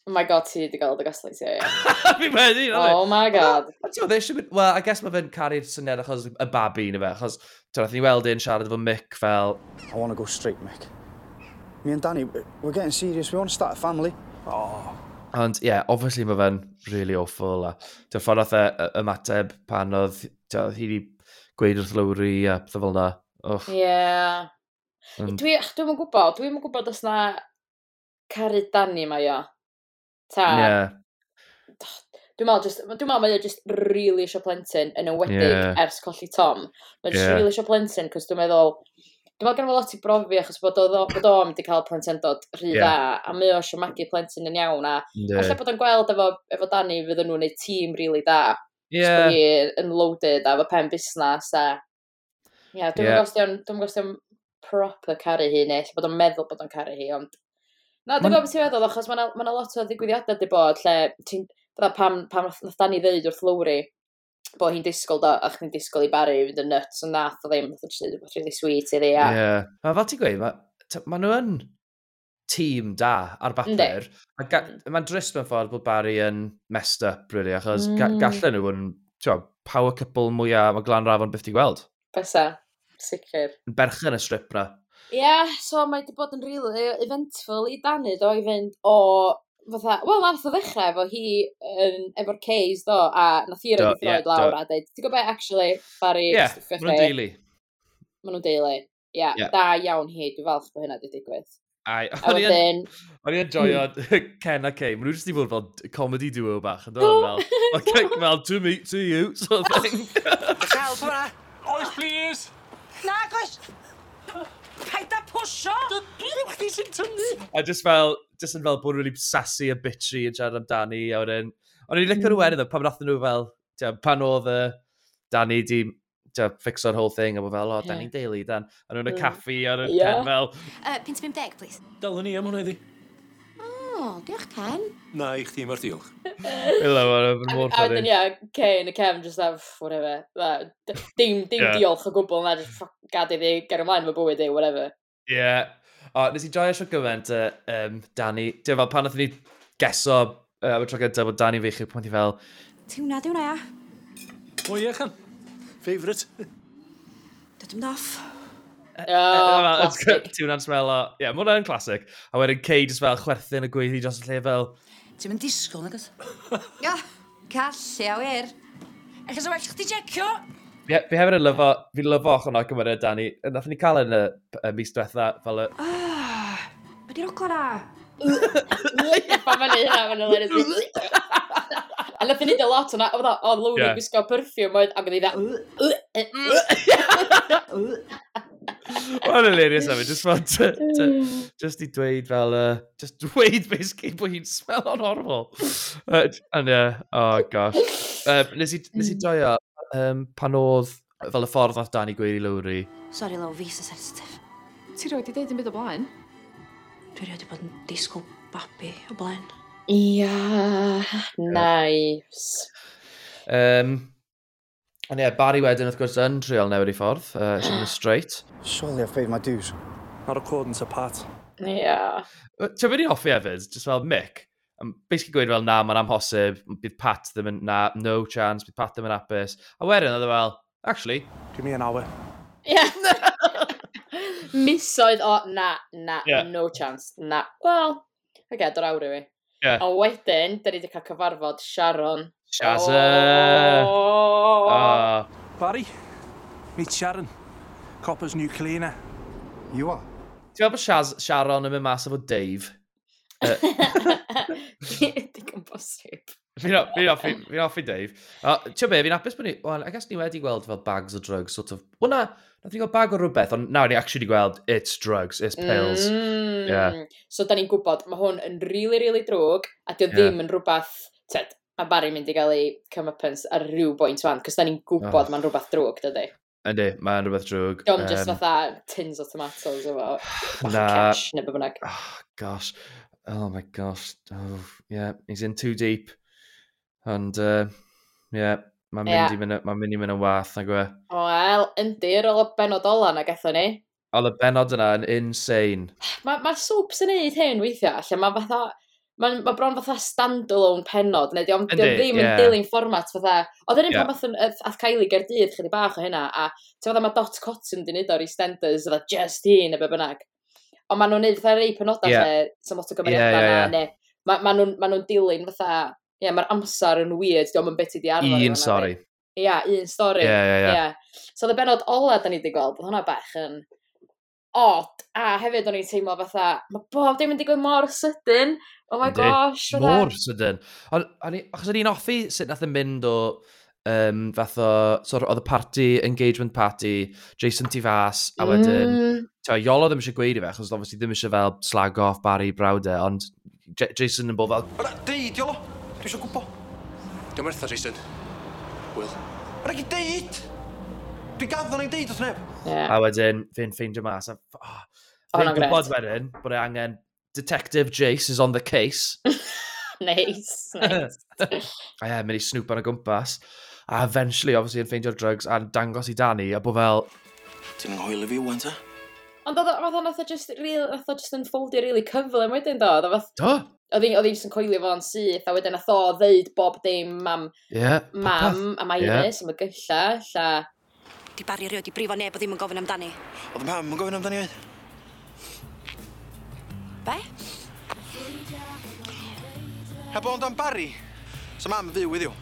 Oh my god, ti wedi gael dy gaslight, ie, ie. Fi wedi, Oh my god. Well, I guess mae fe'n caru'r syniad achos y babi, na fe, achos, ti'n rhaid ni weld e'n siarad efo Mick fel... I want to go straight, Mick me and Danny, we're getting serious, we want to start a family. Oh. Ond, ie, yeah, obviously mae fe'n really awful. A dy'r ffordd oedd e ymateb pan oedd hi wedi gweud wrth lawri a pethau fel yna. Ie. Yeah. Um, dwi'n mwyn gwybod, dwi'n mwyn gwybod os na caru Danny mae o. Ta. Ie. Yeah. Dwi'n meddwl, just, dwi'n meddwl mae o just really eisiau plentyn yn ywedig yeah. ers colli Tom. Mae'n yeah. just really eisiau plentyn, cos dwi'n meddwl, Dwi'n meddwl gen i lot i brofi achos bod o, bod o wedi cael plentendod rhy yeah. da, a mae o eisiau magu plentyn yn iawn, a yeah. allai bod o'n gweld efo, efo Dani fydden nhw'n gwneud tîm rili really da. Yeah. Sbwy yn loaded a fo pen busnes, a... Ia, yeah, dwi'n yeah. dwi'n dwi proper caru hi, neu bod o'n meddwl bod o'n caru hi, ond... Na, dwi'n gwybod beth i'n meddwl, achos mae yna ma lot o ddigwyddiadau wedi bod lle ti'n... Pam, pam nath Dani ddeud wrth Lowry, bod hi'n disgwyl do, a chdi'n disgwyl i Barry fynd yn nuts yn nath o ddim, oedd yn rhywbeth really sweet iddi. Ie, yeah. a fel ti'n gweud, mae ma nhw yn tîm da ar bapur. Mae'n drist mewn ffordd bod Barry yn messed up, really, achos mm. ga gallen nhw yn power couple mwyaf mae Glan Rafon byth i gweld. Bysa, sicr. Yn berchen y strip na. Ie, yeah, so mae wedi bod yn rili really eventful i Danu, do, i fynd o fatha, wel, nath o ddechrau efo hi um, efo'r ceis, do, a nath hi rydw i throed lawr a dweud, ti'n gwybod, actually, Barry, Ie, yeah, maen nhw'n deulu. Maen nhw'n deulu, Ie, yeah, yeah. da iawn hi, dwi'n falch bod hynna wedi digwydd. Ai, o'n i'n enjoyo Ken a Kay, maen nhw jyst i fod fel comedy duo bach, yn dod fel, fel, to me, to you, sort of thing. Help, Oes, please! Na, oes! Paid a pwysio! Dwi'n chdi sy'n tynnu! A just fel, just yn fel bod rwy'n really sassy a bitchy yn siarad amdani, a wedyn... Ond i'n licio'r mm. wedyn, pan nathon nhw fel, pan oedd y Danny di fixo'r whole thing, a bod fel, o, oh, Dani yeah. Daly, Dan. A nhw'n y mm. caffi, a nhw'n yeah. pen fel... Uh, pint 50, please. Dalwn ni am hwnna iddi. O, diolch Ken. Na, i chdi mae'r diolch. Ila, mae'n mor A wedyn, ia, Ken y Cefn, just have, whatever. Dim, dim diolch o gwbl, na, just gadu ddi, ger ymlaen fy bywyd i, whatever. Ie. Yeah. O, nes i joio sio gymaint, uh, um, Dani. Dwi'n fel, pan nath ni geso uh, am y tro gyntaf bod Dani fi chi, pwynt i fel... Ti hwnna, di hwnna, ia? O, ie, chan. Favourite. Dydw'n off. Oh, That's good. Ti'n hwnna'n smell o... Ie, yeah, mae hwnna'n classic. A wedyn Kay just fel chwerthin y gweiddi dros y lle fel... Ti'n mynd disgwyl, nagos? Ia, callu a wir. Ac ys o well chdi jecio? Ie, fi hefyd yn lyfo, fi'n lyfo ochr yna gymryd, Dani. Nath ni cael yn y, y mis diwetha fel y... Ah, be di'r ochr a? Pa fan ei hynna fan o'r A nath ni dweud lot o'na, oedd o'n lwni gwisgo perfume, oedd o'n gwneud a... Mae'n hilarious am just fan, just i dweud fel, uh, just dweud basically bod hi'n smell on horrible. Uh, and yeah, oh gosh. Um, nes i, nes i mm. joio um, pan oedd fel y ffordd nath Dani Gweiri Lowry. Sorry, Low, visa sensitif. Ti roed i ddeud yn byd o blaen? Dwi roed i bod yn disgwyl babi o blaen. Ia, yeah, nice. Um, Ond ie, yeah, Barry wedyn wrth gwrs yn trial newid i ffordd, uh, sy'n mynd straight. Surely I've paid my dues. Not according to Pat. Ie. Yeah. Ti'n byd i'n hoffi hefyd, just fel Mick, yn basically gweud fel na, mae'n amhosib, bydd Pat ddim yn na, no chance, bydd Pat ddim yn apus. A wedyn oedd e fel, actually... Give me an hour. Ie. Yeah. Misoedd o, na, na, yeah. no chance, na. Wel, I get o'r awr i fi. Yeah. A wedyn, da ni wedi cael cyfarfod Sharon Shazza! Oh. oh. Barry, meet Sharon, Copper's new cleaner. You are? Ti'n meddwl bod Shaz, Sharon yn mynd mas efo Dave? Digon bosib. Fi'n offi Dave. Ti'n be, fi'n apus bod ni... Well, I guess ni wedi gweld fel bags o drugs, sort of... Wel na, nath ni gweld bag o rhywbeth, ond nawr ni actually gweld it's drugs, it's pills. Mm. Yeah. So, da ni'n gwybod, mae hwn yn really, really drwg, a dio yeah. ddim yn rhywbeth... Ted, a Barry mynd i gael ei comeuppance ar rhyw bwynt fan, cos da ni'n gwybod oh. mae'n rhywbeth drwg, dydy. Yndi, mae'n rhywbeth drwg. Diolch um, just fatha tins o tomatoes efo, na. cash neu bynnag. Oh, gosh. Oh my gosh. Oh, yeah, he's in too deep. Ond, uh, yeah, mae'n mynd, yeah. mynd, ma mynd i mynd yn wath, na gwe. Wel, yndi, ar ôl y benod ola na gatho ni. Ond y benod yna yn insane. Mae'r ma, ma soups yn neud hyn weithiau, lle mae fatha Mae'n ma bron fatha stand-alone penod, neu diolch ddim yeah. yn dilyn fformat fatha. Oedd yn un yeah. pan fath yn ath Kylie Gerdydd chydig bach o hynna, a ti'n fatha mae Dot Cotton di wneud o'r EastEnders, fatha just un neu be bynnag. Ond maen nhw'n neud fatha rei penodau yeah. lle, sy'n lot o gymeriadau yeah, yeah, yeah. neu maen ma nhw'n ma nhw dilyn fatha, ie, yeah, mae'r amser yn weird, diolch yn beth i di arfer. Un stori. Ia, un stori. Ie, ie, ie. So oedd y benod ola da ni wedi gweld, oedd hwnna bach yn odd, a hefyd o'n i'n teimlo fatha, mae bob dim yn digwydd mor sydyn, oh my gosh. Fatha. Mor sydyn. Achos o'n i'n offi sut nath yn mynd o um, fath o, sort of, oedd y party, engagement party, Jason Tivas, a wedyn, mm. ti'n Iolo ddim eisiau gweud i fe, achos obviously ddim eisiau fel slag off Barry Brawde, ond J Jason yn bod fel... Ara, deud, Iolo, dwi eisiau gwybod. Dwi'n mertha, Jason. Will. Ara, gyd deud! Dwi'n gaddo ni'n deud wrth neb. Yeah. A wedyn, fi'n ffeindio mas. A, oh, fi'n gwybod wedyn bod e angen Detective Jace is on the case. nice, nice. a ie, mynd i snwp ar y gwmpas. A eventually, obviously, yn ffeindio'r drugs a'n dangos i Danny a bod fel... Ti'n nghoel i fi, wan ta? Ond oedd o'n oedd just, real, oedd just yn ffoldio really cyfle yn wedyn do. Do? Oedd hi'n just yn coelio fo'n syth, a wedyn oedd o ddeud bob dim mam, yeah, mam, a Myris, yeah. am y gyllall, a Di Barry erioed di brifo neb o ddim yn gofyn amdani. Oedd yn pam yn gofyn amdani oedd? Be? Heb ond am Barry, so mam yn fyw iddiw.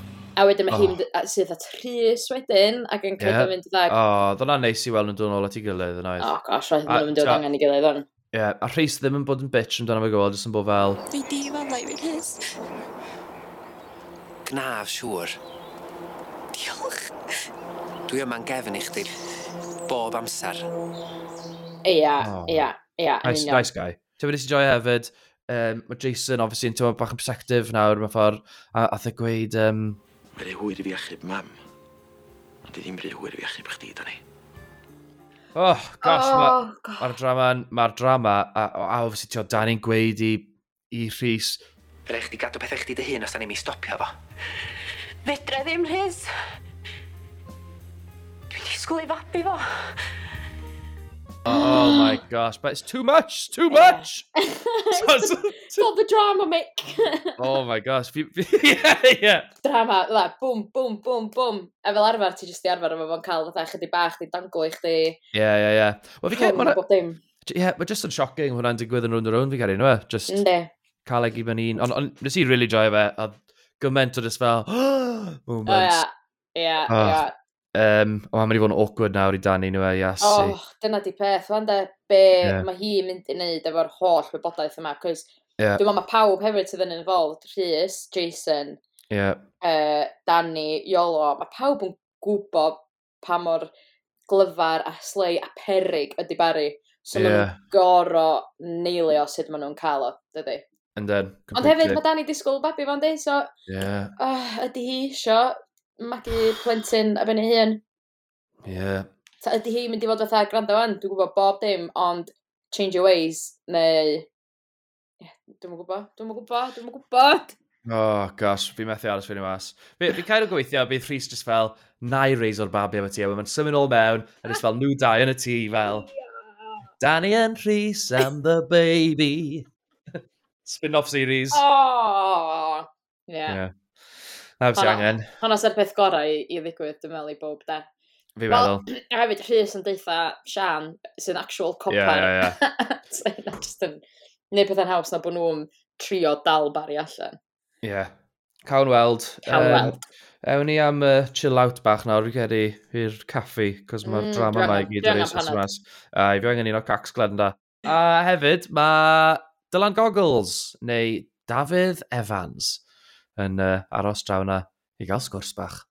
A wedyn mae oh. hi'n sydd at Rhys wedyn, ac yn credu yeah. mynd i ddag. O, oh, ddona neis i weld nhw'n dod nôl at ei gilydd yn oedd. O, oh, gosh, roedd nhw'n mynd i angen i gilydd o'n. Ie, yeah, a Rhys ddim yn bod yn bitch amdano fe gweld, jyst yn bod fel... Fi di fan lai fi'n hys. Gnaf, siŵr. Sure. Dwi yma'n gefn i chdi. Bob amser. Ia, ia, ia. Nice, nice guy. Ti'n wedi joio hefyd, um, mae Jason, obviously, yn tywed bach yn perspective nawr, mae ffordd, a, a e gweud... Um... Mae'n rhy hwyr i fi achub mam, ond di ddim rhy hwyr i fi achub chdi, Dani. Oh, gosh, oh, mae'r ma drama, mae'r drama, a, a obviously, ti'n Dani'n gweud i, i Rhys... Fe rhaid chdi gadw pethau chdi dy hun os da ni'n mi stopio fo. Fedra ddim, Rhys disgwyl i fabi fo. Oh my gosh, but it's too much, too much. it's, the, the drama, Mick. oh my gosh. yeah, yeah. Drama, la, boom, boom, boom, boom. A fel arfer, ti jyst i arfer efo fo'n cael fatha chydig bach, di danglo i chdi. Yeah, yeah, yeah. Wel, fi cael... Yeah, mae just yn shocking hwnna'n digwydd yn rwy'n rwy'n fi e? cael un, yma. Just Ynddi. cael ag i mewn un. Ond on, nes i really joio fe, a gymaint o just fel, moments. Oh, yeah, yeah, oh. yeah. Um, o, mae'n mynd i fod yn awkward nawr i Dani nhw e, iasu. Oh, dyna di peth, fan de, be yeah. mae hi mynd i wneud efo'r holl wybodaeth yma, cos yeah. dwi'n meddwl mae pawb hefyd sydd yn involved, Rhys, Jason, yeah. uh, Dani, Iolo, mae pawb yn gwybod pa mor glyfar a slei a perig ydi Barry. So yeah. mae'n goro neilio sut maen nhw'n cael o, dydy. And then, Ond hefyd, mae Dani disgwyl babi fo'n di, so yeah. uh, ydy hi isio magu plentyn a ben hun. Ie. Yeah. Ta ydy hi mynd i fod fatha gwrando fan, dwi'n gwybod bob dim, ond change your ways, neu... Yeah, dwi'n gwybod, dwi'n gwybod, dwi'n gwybod. Oh, gosh, fi methu aros fyny mas. Fi, fi cael o gweithio, bydd Rhys just fel, na i reis o'r babi am y tŷ, a mae'n symud ôl mewn, a just fel nhw dau yn y tŷ, fel, Danny and Rhys and the baby. Spin-off series. Oh, yeah. yeah. Na bys angen. Honna sy'n peth gorau i, i ddigwydd, dwi'n meddwl, i bob de. Fi meddwl. A hefyd, Rhys yn deitha Sian, sy'n actual copar. Ie, ie, ie. Just yn neud pethau'n haws na bod nhw'n trio dal bari allan. Ie. Yeah. Cawn weld. Cawn weld. Ewn ni am uh, chill out bach nawr fi geri i'r caffi, cos mae'r mm, drama yma i gyd o'r eisoes yma. A i fi angen un o cacs glenda. A hefyd, mae Dylan Goggles, neu Dafydd Evans yn uh, aros draw yna i gael sgwrs bach.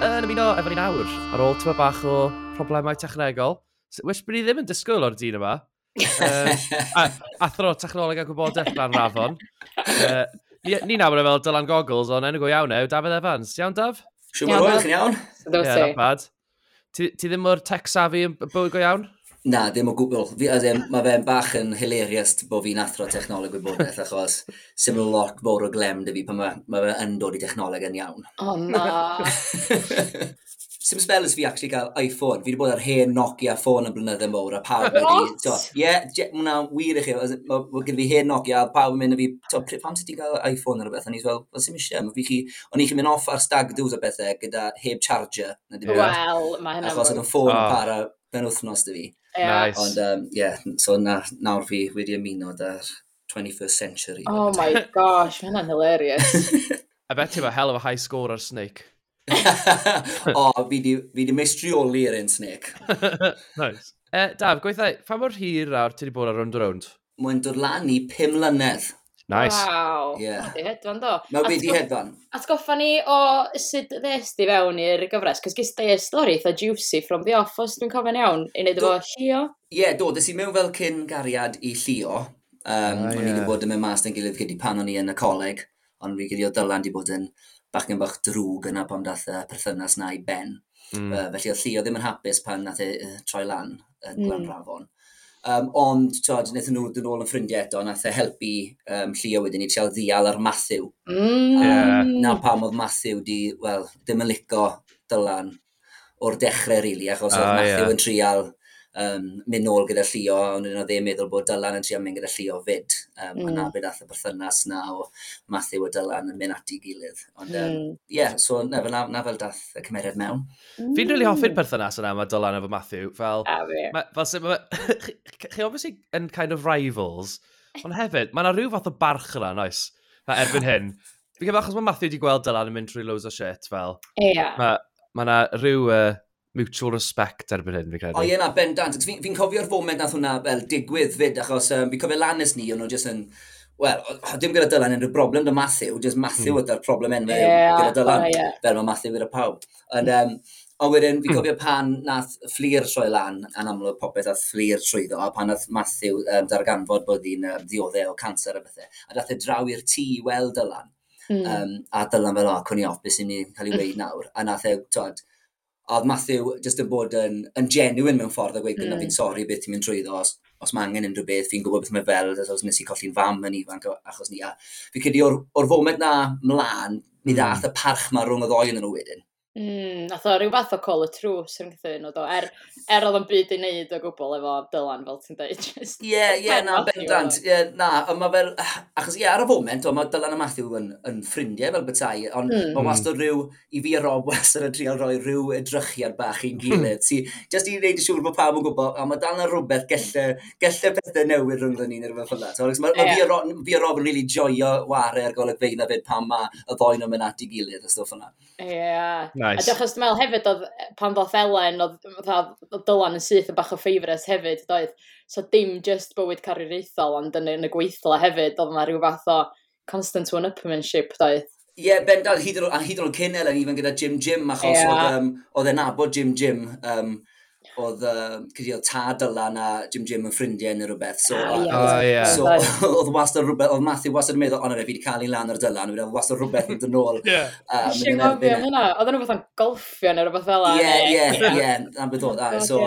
Yn ymuno efo ni nawr, ar ôl tyma bach o problemau technegol, which bod ni ddim yn disgwyl o'r dyn yma. um, athro technoleg a gwybodaeth dan rafon. Uh, ni, ni nawr yn fel Dylan Goggles, ond enw go iawn ew, Dafydd Evans. Iawn, Daf? Siw mae'n iawn. Ie, yeah, bad. Ti, ti ddim o'r tech savvy yn bywyd go iawn? Na, ddim o gwbl. Fi, ddim, mae fe'n bach yn hilarious bod fi'n athro technoleg wybodaeth, achos sy'n lot fawr o glem dy fi pan mae, mae fe yn dod i technoleg yn iawn. O oh, na. Sim ys fi actually cael iPhone. Fi wedi bod ar hen Nokia ffôn yn blynydde mowr a pawb wedi... Ie, yeah, mwna wir i chi. Mae gen fi hen Nokia a pawb yn mynd i fi... To, pam sydd ti'n cael iPhone ar y beth? Ond i fel, fel sy'n eisiau. Mae fi chi... O'n i chi'n mynd off ar stag dŵs a bethau gyda heb charger. Wel, mae hynna... Achos oedd yn ffôn oh. para ben wythnos dy fi. Nice. Ond, um, yeah, so na, nawr fi wedi ymuno da'r 21st century. Oh my gosh, mae hynna'n hilarious. I bet you a hell of a high score ar Snake. o, oh, fi di meistrioli ar un Snake. nice. Eh, uh, Daf, gweithio, pa mor hir awr ti wedi bod ar round round? Mae'n dod lan i 5 mlynedd. Nice. Wow. Yeah. Di hedfan do. Mae wedi hedfan. Atgoffa ni o sut ddes di fewn i'r gyfres, cos gys da stori eitha juicy from the off, os dwi'n cofyn iawn, i wneud efo Llio. Ie, yeah, do, dys i mewn fel cyn gariad i Llio. Um, oh, yeah. O'n i wedi bod yn mynd mas yn gilydd gyda pan o'n i yn y coleg, ond fi gyda dylan wedi bod yn bach yn bach drwg yna pan dath y perthynas na i ben. Mm. Uh, felly oedd Llio ddim yn hapus pan nath e uh, troi lan yn uh, Glan mm. Rafon. Um, ond, tod, wnaethon nhw dyn ôl yn ffrindiau eto, nath e helpu um, Llio wedyn ni treol ddial ar Matthew. Mm. Um, yeah. Na pam oedd Matthew di, wel, ddim yn lico dylan o'r dechrau, rili, really, achos uh, oedd Matthew yeah. yn trial um, mynd nôl gyda Llio, a ond nhw ddim meddwl bod Dylan yn trio mynd gyda Llio fyd. Um, mm. A na beth ath y berthynas na o Matthew a Dylan yn mynd at ei gilydd. Ond hmm. ie, mm. um, yeah, so na, na, na fel dath y cymeriad mewn. Mm. Fi'n rili hoffi'r mm. berthynas yna mae Dylan efo Matthew. Fel, a fi. Ma, fel sef, ma, chi obviously yn kind of rivals, ond hefyd, mae yna rhyw fath o barch yna, noes, na erbyn hyn. Fi'n cael achos mae Matthew wedi gweld Dylan yn mynd trwy loads o shit, fel. Ie. Yeah. Mae ma yna rhyw uh, mutual respect erbyn hyn, fi'n credu. O, ie na, bendant. Fi'n fi cofio'r foment nath hwnna fel digwydd fyd, achos um, fi'n cofio Lannis ni, o'n nhw jyst yn... Wel, dim gyda Dylan unrhyw broblem dy Matthew, jyst Matthew mm. ydy'r problem enw yeah, gyda Dylan, oh, yeah. fel mae Matthew gyda pawb. And, um, ond wedyn, fi'n hmm. cofio pan nath fflir troi lan, a'n amlwg popeth nath fflir trwyddo, a pan nath Matthew um, darganfod bod hi'n um, ddioddau o cancer a bethau, a dath e draw i'r tŷ i weld Dylan. Mm. Um, a Dylan fel, o, cwn i off beth sy'n ni'n cael ei weid nawr. A nath e, tod, A oedd Matthew just yn bod yn, yn genuine mewn ffordd a gweud gyda mm. fi'n sori beth ti'n mynd trwyddo os, os mae angen unrhyw beth, fi'n gwybod beth mae fel, os nes i colli'n fam yn ifanc achos ni. A fi'n credu o'r, or foment na mlaen, mi ddath mm. y parch ma rhwng y ddoi yn nhw wedyn. Mm, nath o rhyw fath o call y trws yn gythyn o do, er, er oedd yn byd i wneud o gwbl efo Dylan fel ti'n dweud. Ie, ie, na, bendant. Ie, yeah, na, ond mae fel, achos ie, ar y foment, o, mae Dylan a Matthew yn, yn ffrindiau fel bethau, ond mm. mae wastad rhyw, i fi a Rob wastad yn trial rhoi rhyw edrychiad bach i'n hmm. gilydd. si, just i wneud i siŵr bod pawb yn gwybod, a mae dal na rhywbeth gallai, gallai pethau newydd rhwngddo ni'n yr rhywbeth fel So, Mae yeah. fi, a, fi a Rob yn really joio ware ar golygfeina fyd pan mae y ddoen yn mynd at i gilydd y stwff yna. Ie, yeah. Nice. A diolch os dwi'n meddwl hefyd oedd e, pan ddoth Elen, oedd Dylan yn syth yn bach o ffeifres hefyd, doedd. So dim just bywyd carwyrieithol, ond yn, yn y gweithla hefyd, oedd yna rhyw fath o constant one-upmanship, doedd. Ie, yeah, bendant, hyd yn oed cyn Elen, even gyda Jim Jim, achos yeah. oedd um, e'n nabod Jim Jim, um, oedd, uh, cydi tad yla na Jim Jim yn ffrindiau neu rhywbeth. So, ah. Oh, yeah. so oedd wastad rhywbeth, oedd Matthew wastad yn meddwl, ond fi wedi cael ei lan ar dylan, oedd wastad rhywbeth yn dyn ôl. yeah. Um, Siwgofio hwnna, oedd yn rhywbeth yn golffio neu rhywbeth fel Ie, ie, ie, am beth oedd. So,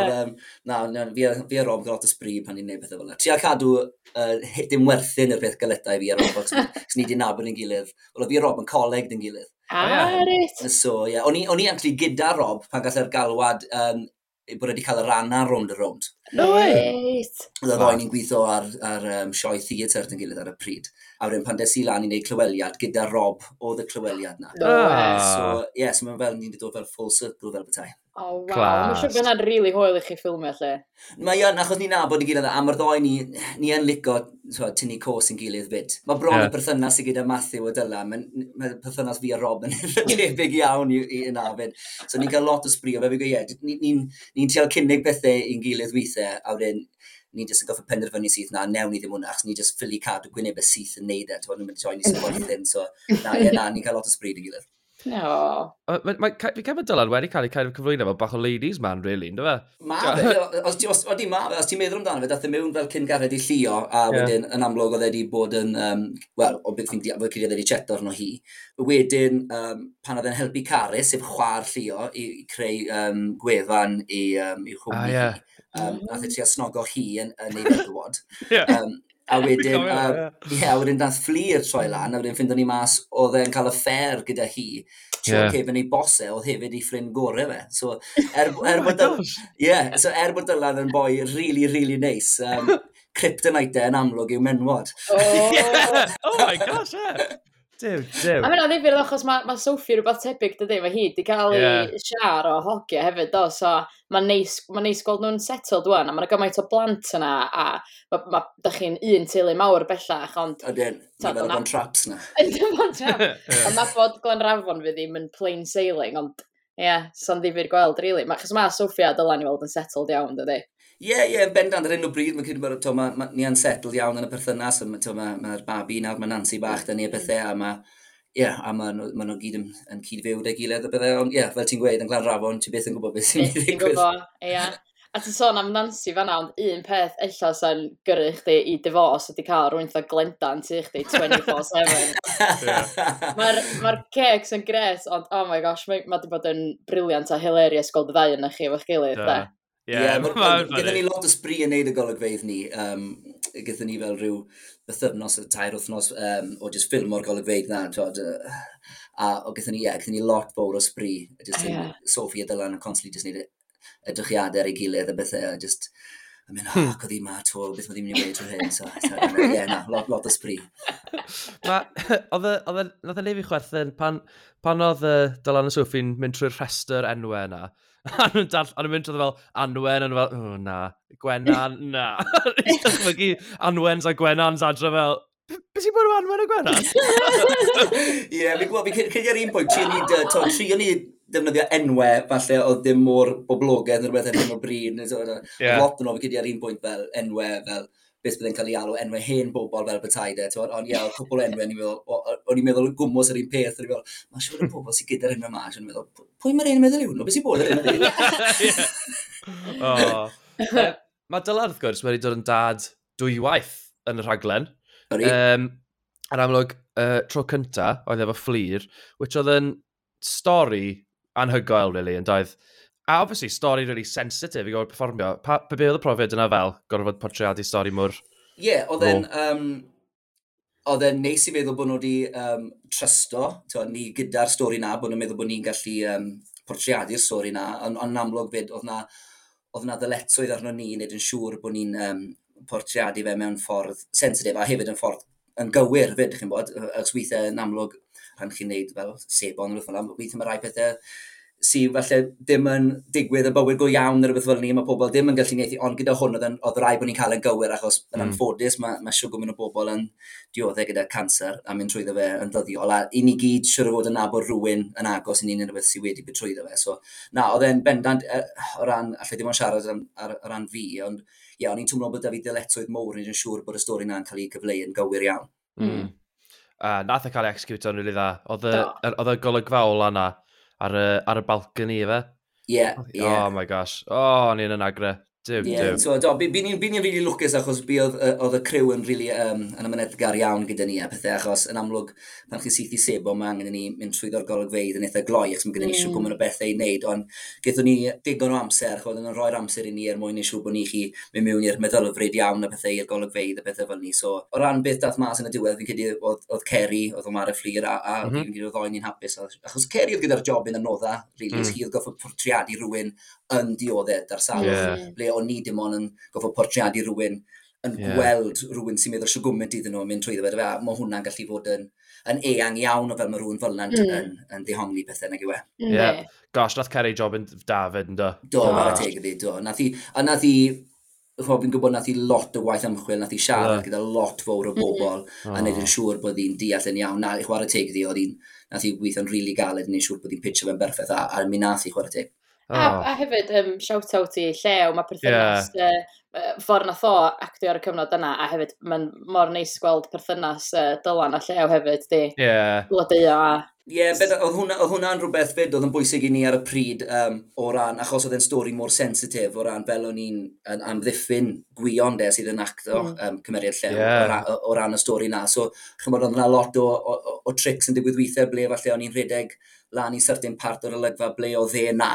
na, fi a Rob gyda lot o sbryd pan ni'n neud pethau fel yna. Tri cadw dim werthu yr peth galetau fi a Rob, os ni di nabod yn gilydd. Oedd fi a Rob yn coleg yn gilydd. Ah, oh, yeah. So, ie. Yeah. O'n i actually gyda Rob pan gallai'r e'r galwad um, bod wedi cael y ranna rownd y rownd. No way! Oedd y oedd ni'n gweithio ar, ar um, sioe theatr yn gilydd ar y pryd. A wedyn pan des i lan i wneud clyweliad gyda Rob oedd y clyweliad na. No way! So, yes, yeah, so mae'n fel ni'n dod fel full circle fel bethau. Oh, wow. Mae'n siŵr bod yna'n rili really hwyl i chi ffilmio lle. Mae o'n, achos ni'n nabod i gilydd, a mae'r ddoi ni, ni yn licio so, tynnu cos yn gilydd byd. Mae bron yeah. y perthynas i gyda Matthew o dyla, mae'n ma perthynas fi a Rob yn debyg iawn i, i yna fyd. So ni'n cael lot o sbrio, fe fi gwe, yeah, ni'n ni, ni, ni teal cynnig bethau i'n gilydd weithiau, a wedyn ni'n jyst yn goffa penderfynu syth na, newn ni ddim hwnna, achos ni'n jyst ffili cadw gwyneb y syth yn neud e, ti'n bod nhw'n mynd i ni sy'n gwaith hyn, so na, yeah, na, ni'n cael lot o sbryd i gilydd. No. Fi'n cael bod Dylan wedi cael ei cael ei cyflwyno fel bach o ladies man, really, ynddo fe? Ma, os ti'n ma, os ti'n meddwl amdano fe, dath e mewn fel cyn gared i llio, a yeah. wedyn yn amlwg oedd wedi bod yn, um, wel, o beth fi'n diafod cyd wedi cheto arno hi. Wedyn, um, pan oedd yn helpu Caris, sef chwar llio, i, i creu um, gwefan i, um, i chwmni ah, yeah. hi. Um, mm. Nath e tri asnogo hi yn, yn ei feddwod. yeah. um, A wedyn, a, ie, yeah, a wedyn dath fflir troi lan, a wedyn ffindon ni mas, oedd e'n cael y ffer gyda hi, trwy yeah. cefn ei bose, oedd hefyd ei ffrind gorau fe. So, er, oh er oh bod yeah, so er bod Dylan yn boi really, really nice, um, kryptonite e yn amlwg yw menwod. Oh, yeah. oh my gosh, yeah. Dew, dew. A mae'n ddifur achos mae ma Sophie rhywbeth tebyg, dydy, mae hi wedi cael ei yeah. siar o hogia hefyd, do, so mae'n neis, ma neis gweld nhw'n settled wan, a mae'n gymaint o blant yna, a mae ma, da chi'n un teulu mawr bellach, ond... Ydyn, mae'n dod o'n traps na. Ydyn, mae'n traps. Ond mae bod Glen Rafon fi ddim yn plain sailing, ond ie, yeah, so'n ddifur gweld, rili. Really. Achos mae Sophie a Dylan i weld yn settled iawn, dydy. Ie, yeah, ie, yeah, bendant ar un o bryd, mae'n cyd bod ma, ma, ni yn settled iawn yn y perthynas, mae'r ma, ma babi nawr, mae Nancy bach, da ni y bethau, a mae Ie, yeah, a maen nhw, ma nhw gyd yn, yn cyd-fyw da'i gilydd a bethau, ond ie, yeah, fel ti'n gweud, yn glan rafon, ti beth yn gwybod beth sy'n mynd i ddigwydd. Ie, A ti'n sôn am Nancy fan ond un peth ella sy'n gyrru chdi i divorce ydy cael rwy'n dda glendan ti chdi 24-7. Mae'r ma, r, cakes yn gres, ond oh my gosh, mae wedi bod yn briliant a hilarious gweld y ddau yna chi efo'ch gilydd, da. Yeah, yeah gyda ni lot o sbri yn neud y golygfeidd ni. Um, gyda ni fel rhyw bythyrnos, tair wythnos um, o just ffilm o'r golygfeidd na. Twod, uh, a o gyda ni, yeah, gyda ni lot fawr o sbri. Just, yeah. Sophie a Dylan yn constantly just neud edrychiadau ar ei gilydd a bethau. Just, a mynd, oh, ac oedd ma to, beth mae ddim yn ei wneud trwy hyn. So, ie, yeah, na, lot, lot o sbri. Ma, oedd y, oedd y, lefi chwerthin, pan, pan oedd Dylan a Sophie'n mynd trwy'r rhestr enwau yna, a nhw'n dall, a nhw'n mynd trwy fel Anwen, a nhw'n fel, oh na, Gwenan, na. I ddechmygu Anwens a Gwenans adre fel, Beth sy'n bod o Anwen a Gwenan? Ie, fi'n gwybod, fi'n credu ar un pwynt, ti'n ni, tri trio ni defnyddio enwau, falle, oedd ddim mor boblogaidd neu rhywbeth yn ddim o bryd. Lot yn o, fi'n credu ar un pwynt fel enwau, fel, beth byddai'n cael ei alw enwau hen bobl fel bethau e, ond ie, yeah, cwpl enwau, o'n i'n meddwl, o'n gwmwys yr un peth, o'n i'n meddwl, mae siwr y bobl sy'n gyda'r enwau mas, o'n i'n meddwl, pwy mae'r enwau meddwl yw? Nhw, beth sy'n bod yr enwau Mae Dylan, wrth gwrs, wedi dod yn dad dwy waith yn y rhaglen. Um, yn amlwg, uh, tro cynta, oedd efo fflir, which oedd yn stori anhygoel, really, yn doedd. A obviously, stori really sensitive i gorfod performio. Pa, pa be oedd y profiad yna fel, gorfod portreadu stori mwr? Ie, yeah, oedd e'n... Um, oedd e'n neis i feddwl bod nhw wedi um, trysto, to, ni gyda'r stori na, bod nhw'n meddwl bod ni'n gallu um, portreadu'r stori na, ond on amlwg fyd, oedd na, oedd na ddyletswydd arno ni, wneud yn siŵr bod ni'n um, portreadu fe mewn ffordd sensitif, a hefyd yn ffordd yn gywir fyd, chi'n bod, ac weithiau yn amlwg, pan chi'n neud fel sebon, weithiau mae rai pethau sydd falle ddim yn digwydd y bywyd go iawn neu rhywbeth fel ni, mae pobl ddim yn gallu neithu, ond gyda hwn oedd, oedd rai bod ni'n cael yn gywir, achos yn mm. anffodus mae, mae siw gwmyn o bobl yn dioddau gyda cancer a mynd trwyddo fe yn ddyddiol, a i ni gyd siwr o fod yn nabod rhywun yn agos i ni'n rhywbeth sydd wedi bydd trwyddo fe. So, na, oedd e'n bendant er, o ran, allai ddim ond siarad ar, ar, ar ran fi, ond ie, o'n i'n twmlo bod da fi dyletoedd mowr, yn siŵr bod y stori na'n cael ei gyfleu yn gywir iawn. Mm. Uh, nath e cael ei execute o'n rili dda. Oedd y golygfa ola na, ar y, ar y balcony efe. Ie, yeah, ie. Yeah. Oh my gosh. Oh, ni'n yn agre. Dyw, yeah, dyw. So, do, bu ni'n rili really lwcus achos bu oedd y criw yn really, um, yn ymwneudgar iawn gyda ni a pethau, achos yn amlwg pan chi'n syth i sebo, mae angen ni mynd trwyddo'r golygfeidd yn eitha gloi, achos mae gyda ni mm. siw gwmwn o bethau i wneud, ond gyda ni digon o amser, achos yn rhoi'r amser i ni er mwyn i siw bod ni chi mynd mewn i'r meddylfryd iawn a pethau i'r golygfeidd a pethau fel ni. So, o ran beth dath mas yn y diwedd, fi'n credu oedd oedd Kerry oedd Omar y Fflir, a, a mm -hmm. fi'n mhm. credu oedd oen i'n hapus, achos Kerry oedd gyda'r job yn anodda, really, mm. hi oedd goffa portreadu rhywun yn dioddau ar salwch, yeah. ble o'n ni dim ond yn gofod portreadu rhywun yn yeah. gweld rhywun sy'n meddwl sy'n gwmynt iddyn nhw yn mynd trwyddo fe, e, mae hwnna'n gallu fod yn, yn eang iawn o fel mae rhywun fel yna'n mm. yn, yn ddehongli pethau nag yw e. Yeah. Gosh, nath Kerry job yn David yn do. Do, ah. ar y teg i do. Nath i, a nath i, chwa, fi'n gwybod nath i lot o waith ymchwil, nath i siarad yeah. gyda lot fawr o bobl, mm. a wneud yn siŵr bod hi'n deall yn iawn. Na, i chwarae teg i oedd hi'n, nath i weithio'n rili really galed, yn siŵr bod hi'n pitch o fe'n berffaith, a, a mi nath i chwarae teg. Oh. A, a hefyd, um, shout-out i llew, mae perthynas, yeah. uh, ffordd nath o actio ar y cyfnod yna, a hefyd, mae'n mor neis gweld perthynas uh, dylan a llew hefyd, di. Ie. Yeah. Blodio a... Ie, yeah, oedd hwnna'n hwnna rhywbeth fyd oedd yn bwysig i ni ar y pryd um, o ran, achos oedd e'n stori mor sensitif, o ran fel o'n i'n amddiffyn gwion de sydd yn acto mm. um, cymeriad llew yeah. o, ran, o, ran y stori na. So, chymod, oedd yna lot o, o, o, o tricks yn digwydd weithiau ble falle o'n i'n rhedeg lan i certain part o'r olygfa ble o dde na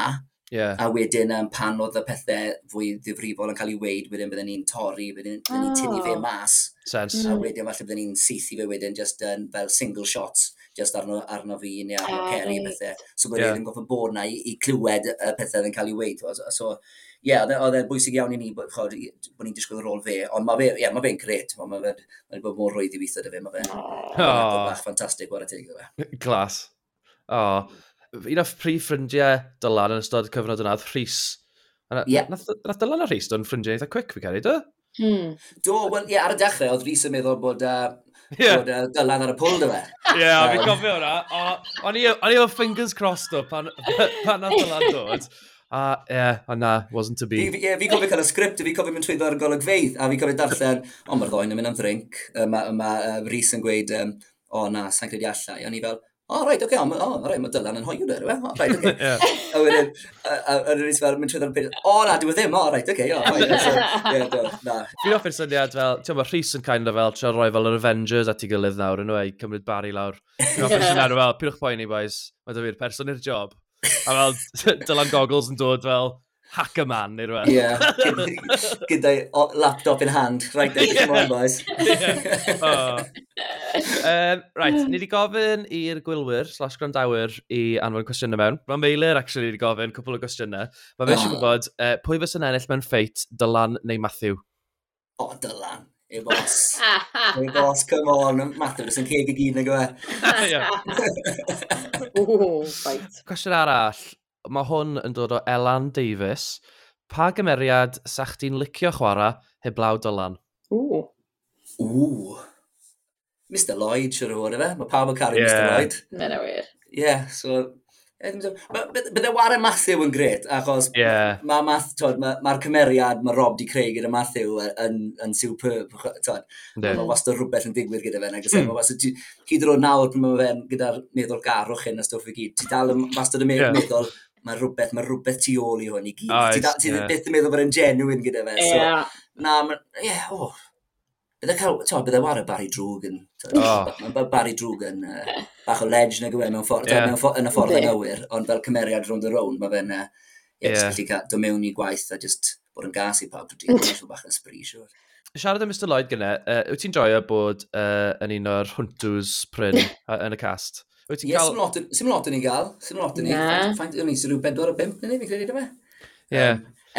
Yeah. A wedyn um, pan oedd y pethau fwy ddifrifol yn cael ei weid, wedyn byddwn ni'n torri, byddwn ni'n oh. tynnu fe ah. mas. Sense. A mm. wedyn falle byddwn ni'n seithi fe wedyn just um, fel single shots, just arno, arno fi neu arno ah, oh, Perry right. pethau. So byddwn yeah. ni'n goffa bod na i, i clywed y pethau yn cael ei weid. So, ie, yeah, oedd e'n e bwysig iawn i ni bod, chod, bod ni'n disgwyl ar ôl fe. Ond mae fe'n yeah, ma fe gret, mae fe'n ma fe, ma bod mor rwydd i weithio dy fe. Mae fe'n oh. bach ffantastig war y teg. Glas. Oh un o'r prif ffrindiau Dylan yn ystod cyfnod yna, Rhys. Yeah. Nath, nath Dylan a Rhys do'n ffrindiau eitha quick fi cael do? Hmm. Do, wel, ie, yeah, ar y dechrau, oedd Rhys yn meddwl bod, uh, yeah. bod uh, Dylan ar y pwl dy fe. Ie, a fi'n cofio hwnna. O'n i efo fingers crossed o pan, pan nath Dylan dod. A uh, ie, yeah, ond na, wasn't to be. Ie, yeah, fi cofio cael y sgript, fi cofio mynd trwyddo ar golygfeidd, a fi cofio darllen, o, mae'r ddoen yn mynd am ddrink, mae ma, um, uh, Rhys yn gweud, um, o na, sa'n credu allai. O'n i fel, o, oh, rhaid, oce, okay, o, oh, rhaid, mae Dylan yn hoiw dweud, o, rhaid, oce. A wedyn, a wedyn ni'n fel, mynd trwy'n byd, o, na, dwi'n e ddim, o, rhaid, oce, o, rhaid, na. Fi'n offer syniad fel, ti'n meddwl, Rhys yn kind of fel, trio roi fel yr Avengers at ei gilydd nawr, yn o'i cymryd bari lawr. Fi'n offer syniad fel, pyrwch poen i, boys, mae dy fi'r person i'r job. A fel, Dylan Goggles yn dod fel, hacker man neu rhywbeth. Ie, gyda laptop in hand, right there, yeah. come on boys. oh. um, right, ni wedi gofyn i'r gwylwyr slash grandawyr i anfon cwestiynau mewn. Mae Meilir actually wedi gofyn cwpl o gwestiynau. Mae fe eisiau gwybod uh, pwy fes yn ennill mewn ffeit, Dylan neu Matthew? O, oh, Dylan. Ei bos. Ei bos, come on. Matthew, fes yn ceg i gyd na gwe. Cwestiwn arall mae hwn yn dod o Elan Davis. Pa gymeriad sa chdi'n licio chwarae heblaw Dylan? Ww. Ww. Mr Lloyd, siwr o fod efe. Mae pawb yn caru yeah. Mr Lloyd. Mae'n wir. Ie, yeah, so eh, Bydde Warren Matthew yn gret, achos yeah. mae'r ma, ma, ma cymeriad mae Rob di creu gyda Matthew yn, yn superb. Mae wastad rhywbeth yn digwydd gyda fe. Nag e, hmm. Mae wastad, hyd yn oed nawr pan mae fe'n gyda'r meddwl garwch hyn a stwff i gyd, ti dal yn wastad y meddwl, yeah mae rhywbeth, mae rhywbeth tu ôl i hwn i gyd. Oh, ti yeah. byth yn meddwl bod yn genuine gyda fe. Yeah. So, yeah. Na, Ie, yeah, oh. Bydde cael, to, bydde war y Barry Drwg yn, oh. mae Barry Drwg yn uh, bach o ledge na gwe, mewn ffordd, yeah. mewn ffordd, yn y ffordd yn awyr, ond fel cymeriad rownd y rown, mae fe'n, uh, yeah, yeah. gallu cael, do mewn i gwaith a just bod yn gas i pawb, dwi'n dwi'n bach yn sbri, siwr. Siarad am Mr Lloyd gyda, uh, wyt ti'n joio bod uh, yn un o'r hwntws pryn yn y cast? Wyt ti'n cael... Ie, sim lot yn ei gael. Sim lot yn ei gael. Faint o'n ei sy'n rhyw 4 o 5 neu fi credu dyma. Ie.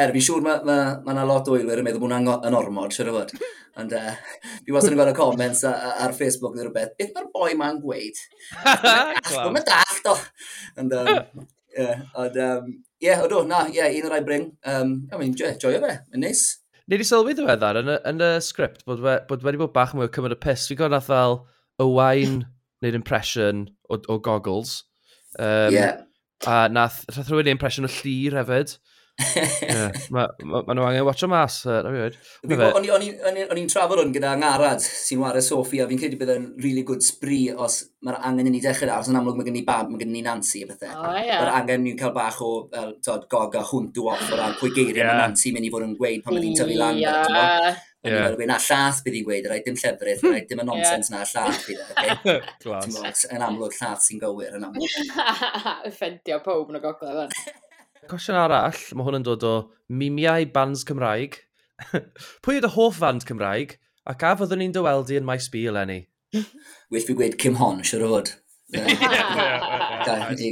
Er, fi'n siŵr mae ma, ma na lot o eilwyr yn meddwl bod hwnna'n yn ormod, siwr o fod. Ond uh, fi wastad yn gweld y comments ar Facebook neu rhywbeth. Beth mae'r boi ma'n gweud? Mae'n dallt o. Ond, um, yeah, ond, um, yeah, odw, na, yeah, un o'r rai bring. Um, I mean, joio fe, mae'n neis. Ni wedi sylwi ddiweddar yn y, yn y sgript bod, we, bod wedi bod bach mwy o cymryd y piss. Fi gwybod fel Owain wneud impression o, o goggles. Um, yeah. A nath, nath rhywun impression o llir hefyd. yeah. Mae ma, ma nhw angen watch o mas. Uh, o'n i'n trafod hwn gyda ngarad sy'n wario Sophie a fi'n credu bydd yn really good spree os mae'r angen i ni dechrau ar. Yn amlwg mae gen i bab, mae gen i Nancy a bethau. Oh, yeah. Mae'r angen ni'n cael bach o uh, tod, gog a hwnt o off o ran pwy geiriau yeah. mae Nancy mynd i fod yn gweud pan mae hi'n tyfu lan. Yeah. Yn yeah. Yn na llath bydd i'n gweud, rhaid dim llefrith, hmm. rhaid dim y nonsens yeah. na llath bydd okay? Glas. Yn amlwg llath sy'n gywir, yn amlwg. Effendio pob yn y gogledd fan. Cwestiwn arall, mae hwn yn dod o mimiau bands Cymraeg. Pwy ydy hoff band Cymraeg? Ac a fyddwn ni'n dyweldi yn maes bi eleni? Wyth fi gweud Kim Hon, siwr o fod.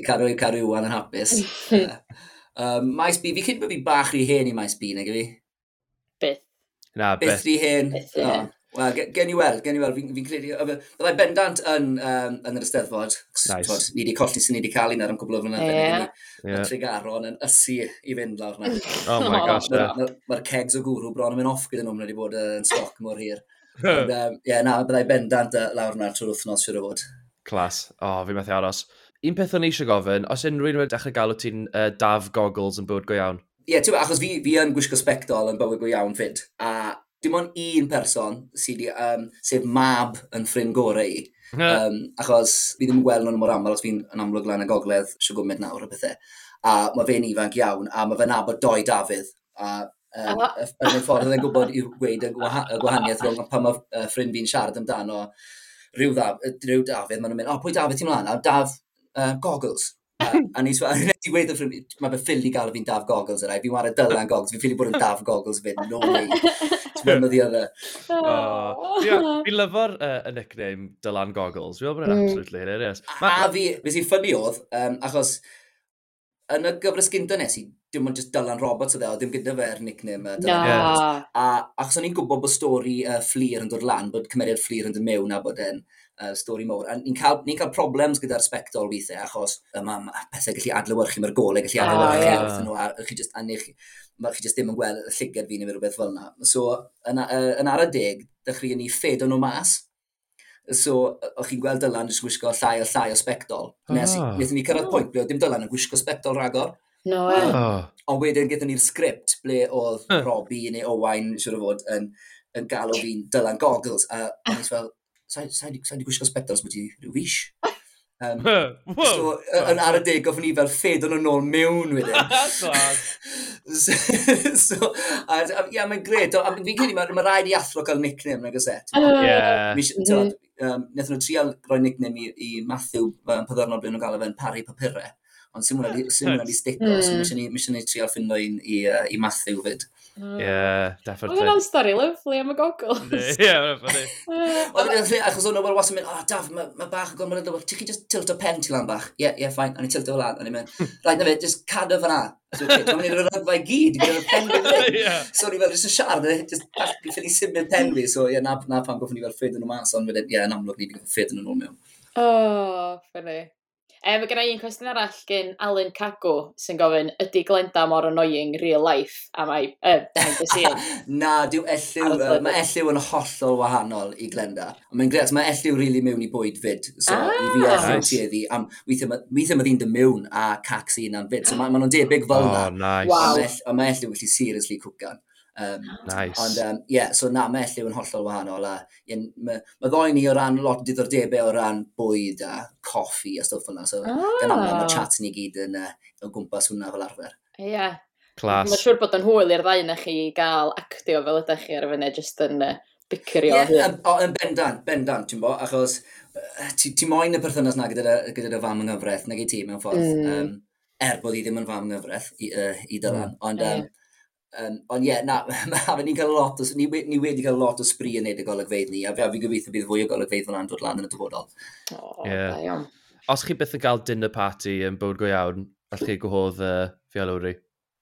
Carwy Carwywan yn hapus. Um, maes B, fi cyn bod fi bach rhy hen i maes B, nag i fi? Beth? Na, beth. Beth hen. Beth Wel, gen i weld, gen i weld, fi'n fi credu, byddai bendant yn, um, yn yr Ysteddfod, nice. ni wedi colli sy'n ni wedi cael un ar ymcwbl o fynyddoedd, yeah. yeah. Tregaron yn ysu i fynd lawr na. oh my gosh, Mae'r ma, ma kegs o gwrw bron yn mynd off gyda nhw, wedi bod yn stoc mor hir. Ie, um, yeah, na, byddai bendant uh, lawr na'r trwy'r wythnos, siwr o fod. Clas, o, oh, fi methu aros. Un peth o'n eisiau gofyn, os unrhyw un wedi dechrau galw ti'n uh, daf goggles yn bywyd go iawn? yeah, ti'n achos fi, fi yn gwisgo sbectol yn bywyd go iawn fyd, a dim ond un person sydd, um, sef mab yn ffrind gorau i. um, achos fi ddim yn gweld nhw'n mor aml os fi'n yn amlwg lan y gogledd sio gwmyd nawr o bethau. A mae fe'n ifanc iawn, a mae fe'n abod doi Dafydd. A um, yn y ffordd oedd e'n gwybod i gweud y, gwahaniaeth rhwng pan mae uh, ffrind fi'n siarad amdano rhyw, dda, rhyw Dafydd, maen nhw'n mynd, o, oh, pwy Dafydd ti'n mlaen? A Daf uh, Goggles a ni wedi gweud wrth mae fy ffil i gael fi'n daf goggles yna, fi'n wario dylan goggles, fi'n ffili bod yn daf goggles fyd, no way. Ti'n mynd o oh. ddi Fi'n lyfo'r uh, y nickname dylan goggles, fi'n bod yn mm. absolutely hilarious. A fi, fi sy'n ffynnu oedd, um, achos yn y gyfres gynta nes i, dim ond just Dylan Roberts oedd e, o ddim gyda fe'r nickname. Uh, no. Yeah. A achos o'n i'n gwybod bod stori uh, Fleer yn dod lan, bod cymeriad Fleer yn dod mewn a bod e'n uh, stori mowr. A ni'n cael, ni cael problems gyda'r sbectol weithiau, achos um, am, pethau gallu adlywyrchu, mae'r golau gallu adlywyrchu ah, yeah. nhw, a chi just, annych, mae chi just ddim yn gweld y llygad fi neu rhywbeth fel yna. So, yn, yn ar y deg, dechrau ni ffed o'n nhw mas, So, o'ch chi'n gweld Dylan jyst gwisgo llai o llai o sbectol. Ah. Nes, ah. Nethon ni cyrraedd oh. pwynt ble oedd dim Dylan yn gwisgo sbectol ragor. No ah. way. Oh. Ond wedyn gyda ni'r sgript ble oedd. Robbie neu Owain, siwr o fod, yn, yn galw fi'n Dylan Goggles. A o'n fel, sa'n di gwisgo sbetals, bod ti rhyw fish. Um, so, yn ar y deg, gofyn ni fel ffed yn ôl mewn wedyn. so, so a, a, ia, mae'n gred. Fi'n credu, mae ma rhaid i athro cael nickname na gyset. Yeah. Um, mm. Nethon nhw trial rhoi nickname i, i Matthew, um, pethyrnod blyn nhw'n gael efo'n pari papurau. Ond sy'n mwyn wedi stico, mm. so mis ni, ni trio ffindo i, i, i Matthew fyd. Hmm. Ie, yeah, definitely. Oedd hwnna'n stori lyflu am y goggles. Ie, funny. Achos o'n o'r wasyn mynd, oh, Daf, mae ma bach yn gormod o dweud, ti'n chi just tilt o pen ti lan bach? Ie, yeah, ie, yeah, ffain. a ni tilt o lan, a ni'n mynd, rhaid na fe, just cadw fyna. Dwi'n mynd i'r rygfa i gyd, gyda'r pen fi. So ni fel, just yn siarad, just gallu ffili symud pen fi. So ie, na, na pan goffwn ni fel ffyd yn nhw mas, ond wedyn, ie, yn amlwg ni wedi goffwn ffyd yn nhw mewn. Oh, funny. E, mae gen i un cwestiwn arall gen Alan Cagw sy'n gofyn, ydy Glenda mor annoying real life? A mae, uh, scene? Na, dyw elliw, uh, mae elliw yn hollol wahanol i Glenda. Mae'n gret, mae elliw rili really mewn i bwyd fyd. So, ah, i fi ah! elliw nice. tueddi, am weithio mae ddyn dy mewn a cac sy'n am fyd. So, mae ma nhw'n debyg fel oh. Nice. Wow. A mae elliw wedi seriously cwcan. Um, nice. Ond, um, yeah, so na, me lliw yn hollol wahanol. A, yeah, mae ma ddoen ni o ran lot diddordebau o ran bwyd a coffi a stwff yna. So, ah. gan amla, mae chat ni gyd yn uh, o gwmpas hwnna fel arfer. Ie. Yeah. Clas. Mae'n siŵr bod yn hwyl i'r ddau na chi gael actio fel ydych chi ar y fyny, jyst yn uh, bicyrio. Ie, yeah, yn bendant, bendant, ti'n bo, achos ti, ti moyn y perthynas na gyda, gyda fam yng Nghyfraith, nag i ti mewn ffordd. Mm. Um, er bod i ddim yn fam yng Nghyfraith i, uh, i dylan, mm. ond um, Um, ond ie, yeah, na, mae ni'n cael lot, o, ni, ni wedi cael lot o sbri yn neud y golygfeidd ni, a fe fi gobeithio bydd fwy o golygfeidd fyna'n dod lan yn y dyfodol. Oh, yeah. Os chi byth yn cael dinner party yn bywyd go iawn, allwch chi gwahodd uh, fiolwri?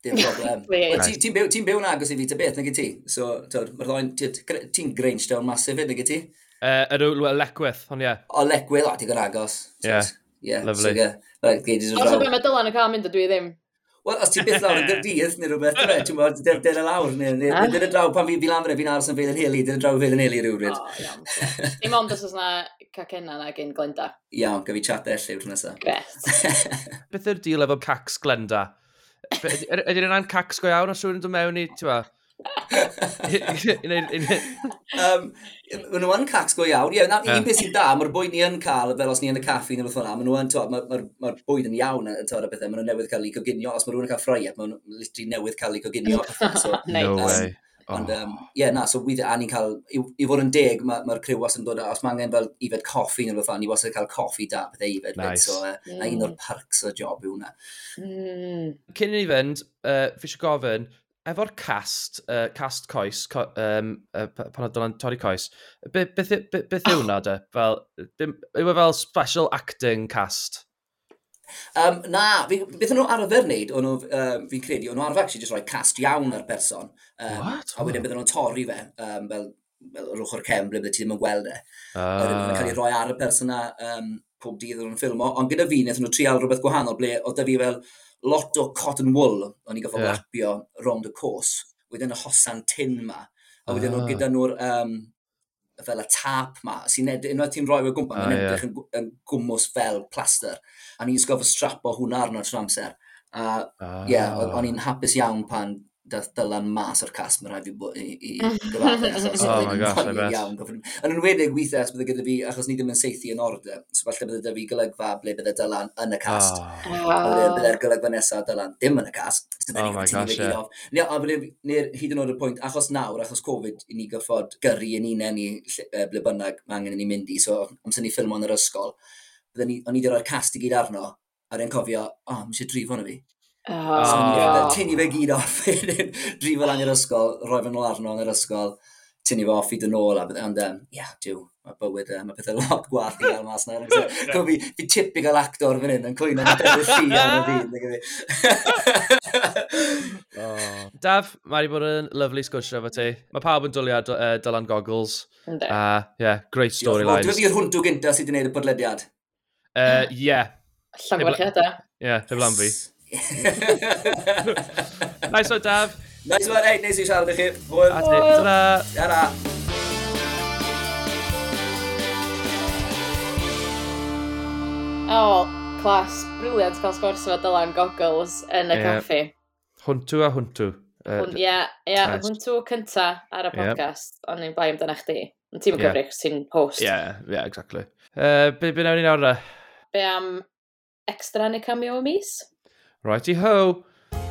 Dim problem. Ti'n byw, ti byw yn agos i fi ta beth, nag i ti? So, mae'r ddoen, ti'n grange down masif nag i ti? Uh, yr lecwyth, ond ie. O, lecwyth, o, ti'n agos. Ie, Yeah, lovely. So, yeah, like, Os o beth mae Dylan yn cael mynd, dwi ddim. Wel, os ti byth lawr yn gyrdydd, neu rhywbeth, ti'n bod, dyr y lawr, neu ah. dyr y draw, pan fi'n fi lawr, fi'n aros yn fel yn heli, dyr y draw fel yn heli rhywbryd. Dim ond os oes na cacenna na gen Glenda. Iawn, gyfi chatau lliw'r nesaf. Gret. Beth yw'r deal efo cacs Glenda? Ydy'n yna'n cacs go iawn os rwy'n dod mewn i, ti'n? um, Mae nhw yn cacs go iawn. Ie, yeah, yeah. un beth sy'n da, mae'r bwyd ni yn cael, fel os ni yn y caffi neu beth hwnna, mae nhw yn, mae'r ma, ma, bwyd yn iawn, yn tod o bethau, mae nhw'n newydd cael ei coginio. Os mae rhywun yn cael ffrau, mae nhw'n literally newydd cael ei coginio. So, no um, way. Ond, oh. um, yeah, na, so weithio, a ni'n cael, i, i fod yn deg, mae'r ma, criw was yn dod, os mae angen fel ifed coffi neu beth ni was yn cael coffi da, bethau ifed, nice. so, uh, mm. na un o'r mm. perks o job yw hwnna. Mm. Cyn i ni fynd, uh, fi eisiau gofyn, efo'r cast, uh, cast coes, co, um, uh, pan oedd Dylan torri coes, beth, beth, beth, beth yw hwnna oh. de? Fel, yw e fel special acting cast? Um, na, beth nhw arfer wneud, o'n um, fi'n credu, o'n nhw arfer actually just rhoi cast iawn ar person. Um, What? A wedyn oh. bydden nhw'n torri fe, um, fel, fel yr ochr cem, ble ti ddim yn gweld e. Uh... Oedden nhw'n cael ei ah. roi ar y person na um, pob dydd o'n ffilmo, ond gyda fi wnaethon nhw trial rhywbeth gwahanol, ble oedd da fi fel lot o cotton wool o'n i gofod yeah. lapio rond y cwrs, wedyn y hosan tin ma, a wedyn ah. gyda nhw'r um, fel y tap ma, sy'n edrych, unwaith ti'n rhoi o'r gwmpa, ah, mae'n edrych yeah. yn, yn gwmws fel plaster, a ni'n sgofod o hwnna arno trwy amser. A ah. ie, uh, ah. yeah, o'n i'n hapus iawn pan dath Dylan mas o'r cas, mae'n rhaid fi bod i, i gyfadde. Oh my gosh, I bet. Yn enwedig weithiau, os bydde gyda fi, achos ni ddim yn seithi yn order, so falle bydde fi golygfa ble bydde Dylan yn y cast. Oh. oh. Bydde'r golygfa nesaf Dylan ddim yn y cast. So, oh my gosh, yeah. Neu, a bydde, hyd yn oed y pwynt, achos nawr, achos Covid, i ni gyffod gyrru yn unen ni ble bynnag mae angen i ni mynd i, so amser ni ffilm o'n yr ysgol, bydde ni, o'n i dyro'r cast i gyd arno, a rwy'n cofio, o, oh, mi eisiau drifo na fi. Oh. So, yeah, tynnu fe gyd off, drifo lan i'r ysgol, roi fe nôl arno yn yr ysgol, tynnu fe off i dyn ôl, Ond, um, yeah, diw, mae bywyd, uh, mae pethau lot gwaith i gael mas na. Cw fi, fi typical actor fan hyn yn cwyno yn pethau lli ar y fi. Daf, mae wedi bod yn lyflu sgwrsio efo ti. Mae pawb yn dwlio uh, Dylan Goggles. Ynddi. Uh, yeah, great storylines. Dwi'n e fi'r hwntw gyntaf sydd wedi gwneud y podlediad. Uh, yeah. Llangwerchiadau. Ie, yeah, heblan fi. Yes. nice one, Daf. Nice one, hey, nes i siarad i chi. Fwyl. A ti, ta-ra. Ta-ra. O, oh, clas. Briliant cael sgwrs efo dylan goggles yn y yeah. caffi. Hwntw a hwntw. Ie, uh, yeah, yeah, hwntw cynta ar y podcast, yeah. ond ni'n blaen dyna chdi. Ond ti'n yeah. gyfrif, ti'n host. Ie, yeah, yeah, exactly. Uh, be, be nawr ni nawr Be am extra neu cameo mis? Righty ho!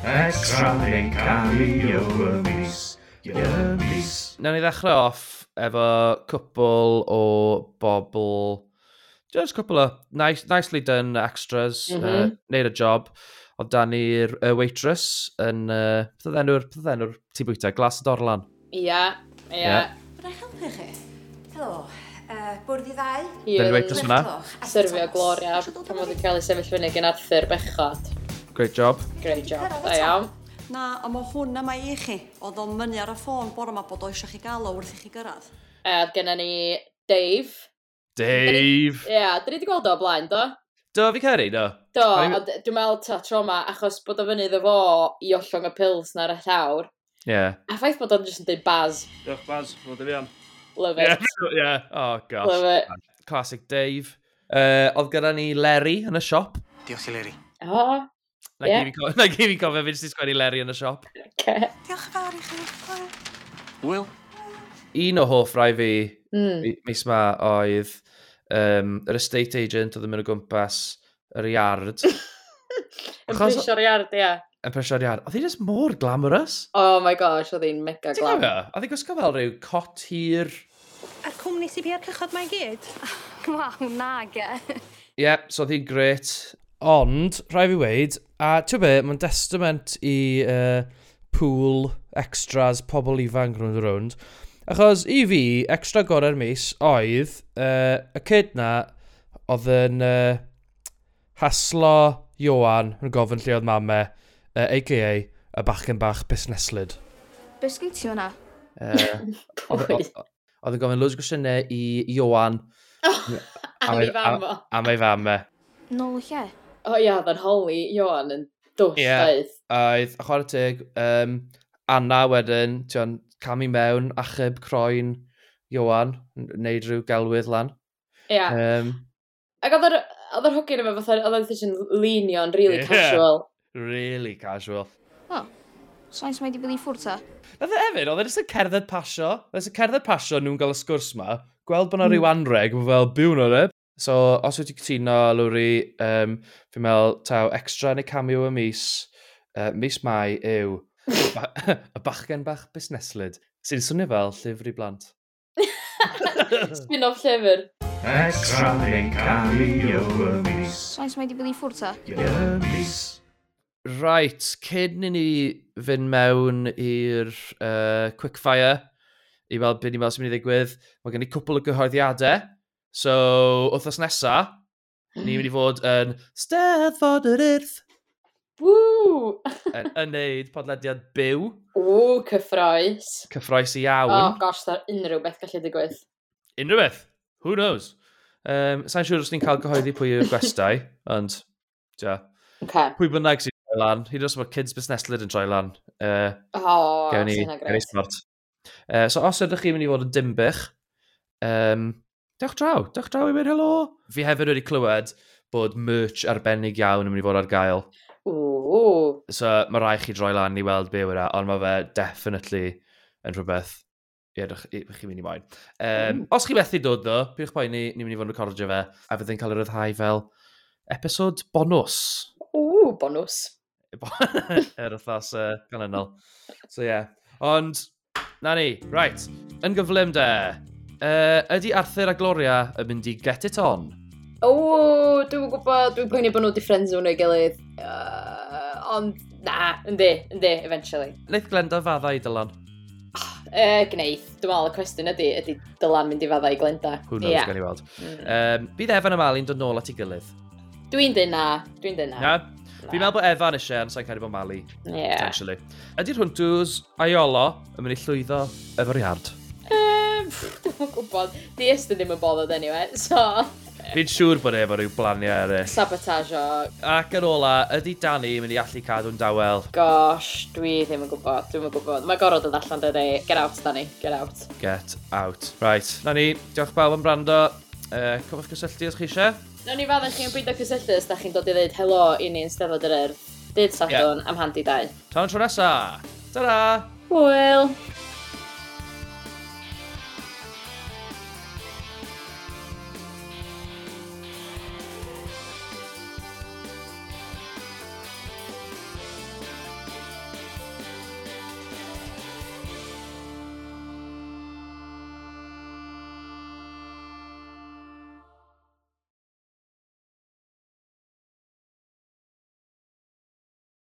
Extra neu cameo ymys, ymys. Nawr ni ddechrau off efo cwpl o bobl, just cwpl o nice, nicely done extras, mm -hmm. uh, mhm. neud y job. Ond dan ni'r uh, waitress yn, uh, beth enw'r, beth enw'r tŷ bwyta, glas y dorlan. Ia, ia. Fyna helpu chi? Helo, uh, bwrdd i ddau? Dyna'r waitress yna. Serfio Gloria, pan oedd yn cael ei sefyll fyny gen Arthur Bechod. Great job. Great job, da iawn. Na, a mae hwn yma i chi. Oedd o'n mynd ar y ffôn bore yma bod o eisiau chi gael o wrth i chi gyrraedd. A e, gyda ni Dave. Dave! Ie, yeah, dyn ni wedi gweld o blaen, do? Do, fi ceri, do. Do, a dwi'n meddwl ta tro yma, achos bod o fyny iddo fo i ollwng y pils na'r y llawr. Ie. Yeah. A ffaith bod o'n jyst yn dweud Baz. Diolch, Baz. Fod i fi am. Love it. Yeah, yeah. oh gosh. Love it. Classic Dave. Uh, oedd gyda ni Larry yn y siop. Diolch i Larry. O, oh, Na yeah. gif i cofio fynd sy'n sgwennu Leri yn y siop. Okay. Diolch yn fawr i chi. Will? Un o hoff rai fi, mm. mis ma, oedd um, yr estate agent oedd yn mynd o gwmpas yr iard. Yn prisio'r iard, ia. Yn prisio'r iard. Oedd hi'n just mor glamorous. Oh my gosh, oedd hi'n mega glam. Oedd hi'n gwisgo fel rhyw cot hir. A'r cwmni sy'n biau'r cychod mae'n gyd? Waw, nag e. Ie, yeah, so oedd hi'n gret. Ond, rhaid fi weid, A ti'n be, mae'n testament i uh, pool, extras, pobl ifanc rhwng rownd. Achos i fi, extra gorau'r mis oedd uh, y cyd na oedd yn uh, haslo Johan yn gofyn lle oedd mame, uh, aka y bachgen bach busneslyd. Be sgyn ti hwnna? Oedd yn gofyn lwys gwestiynau i Johan. Oh, am ei fam o. Am ei fam e. Nôl lle? O ia, dda'n holi Johan, yn dwll yeah. oedd. Oedd, chwarae teg, um, Anna wedyn, ti'n cam i mewn, achub croen Ioan, neud rhyw gelwydd lan. Ia. Yeah. Um, Ac oedd yr yr hogyn yma, fatha, oedd oedd eisiau'n linio'n really yeah. casual. Really casual. Oh, sains mae wedi bod i ffwrdd ta. Nath e hefyd, oedd e jyst yn cerdded pasio, oedd e yn cerdded pasio nhw'n gael y sgwrs ma, gweld bod yna mm. rhyw anreg, fel byw na re, So, os wyt ti'n cytuno, Lwri, um, fi'n meddwl, taw, extra neu cameo y mis, uh, mis mai yw y bachgen bach busneslyd, sy'n swnio fel llyfr i blant. Spin-off llyfr. Extra neu cameo y mis. Sain mae wedi bod i ffwrdd ta? Y mis. Right, cyn i ni fynd mewn i'r uh, quickfire, i weld beth ni'n meddwl sy'n mynd i ddigwydd, mae gen i cwpl o gyhoeddiadau So, wythnos nesa, ni'n mynd hmm. i fod yn Steddfod yr Urth. Woo! yn, yn neud podlediad byw. Ww, cyffroes. Cyffroes i iawn. Oh, gosh, dda'r unrhyw beth gallu digwydd. Unrhyw beth? Who knows? Um, Sa'n siŵr os ni'n cael gyhoeddi pwy yw'r gwestai, ond, ja. Okay. Pwy bynnag sy'n troi lan, hyd yn oes mae kids busnes lyd yn troi lan. Uh, oh, sy'n agres. Uh, so os ydych chi'n mynd i fod yn dimbych, um, Dewch draw, dewch draw i mynd helo. Fi hefyd wedi clywed bod merch arbennig iawn yn mynd i fod ar gael. Ooh. So mae rai chi droi lan i weld be yw'r e, ond mae fe definitely yn rhywbeth Ie, yeah, chi'n mynd i moyn. Um, mm. Os chi methu dod ddo, pwch boen ni, ni'n mynd i fod yn recordio fe, a fyddai'n cael yr yddhau fel episod bonus. Ww, bonus. Yr wythnos uh, ganlynol. So ie. Yeah. Ond, na ni, right, yn gyflym de. Uh, ydy Arthur a Gloria yn mynd i get it on? O, oh, dwi'n gwybod, dwi'n poeni bod nhw di ffrind nhw'n ei gilydd. Uh, ond, na, yndi, yndi, eventually. Wnaeth Glenda fadda i Dylan? Oh, uh, gneith, dwi'n meddwl y cwestiwn ydy, ydy Dylan mynd i fadda i Glenda. Who knows, yeah. gan i weld. Mm. Um, bydd Evan a Malin dod nôl at ei gilydd? Dwi'n dyn na, dwi'n dyn na. Na? Fi'n meddwl bod Evan eisiau, ond sa'n cael ei bod Mali. Yeah. Potentially. Ydy'r hwntws a iolo yn mynd i llwyddo efo'r iard? Dwi'n gwybod. Di ystod ddim yn bothered anyway, so... Fi'n siŵr bod e efo rhyw blaniau eraill. Sabotage o... Ac yn ola, ydy Dani yn mynd i allu cadw'n dawel? Gosh, dwi ddim yn gwybod, dwi'n gwybod. Mae gorau dod allan dydy. Get out, Dani, get out. Get out. Right, na ni, diolch bawb am brando. Uh, Cofwch cysylltu os chi eisiau. Na ni faddau chi'n bwydo cysylltu os da chi'n dod i ddweud helo i ni'n steddod yr yr. Dydd Sadwn yeah. am handi dau. Ta'n tro nesa. Ta-ra! Hwyl!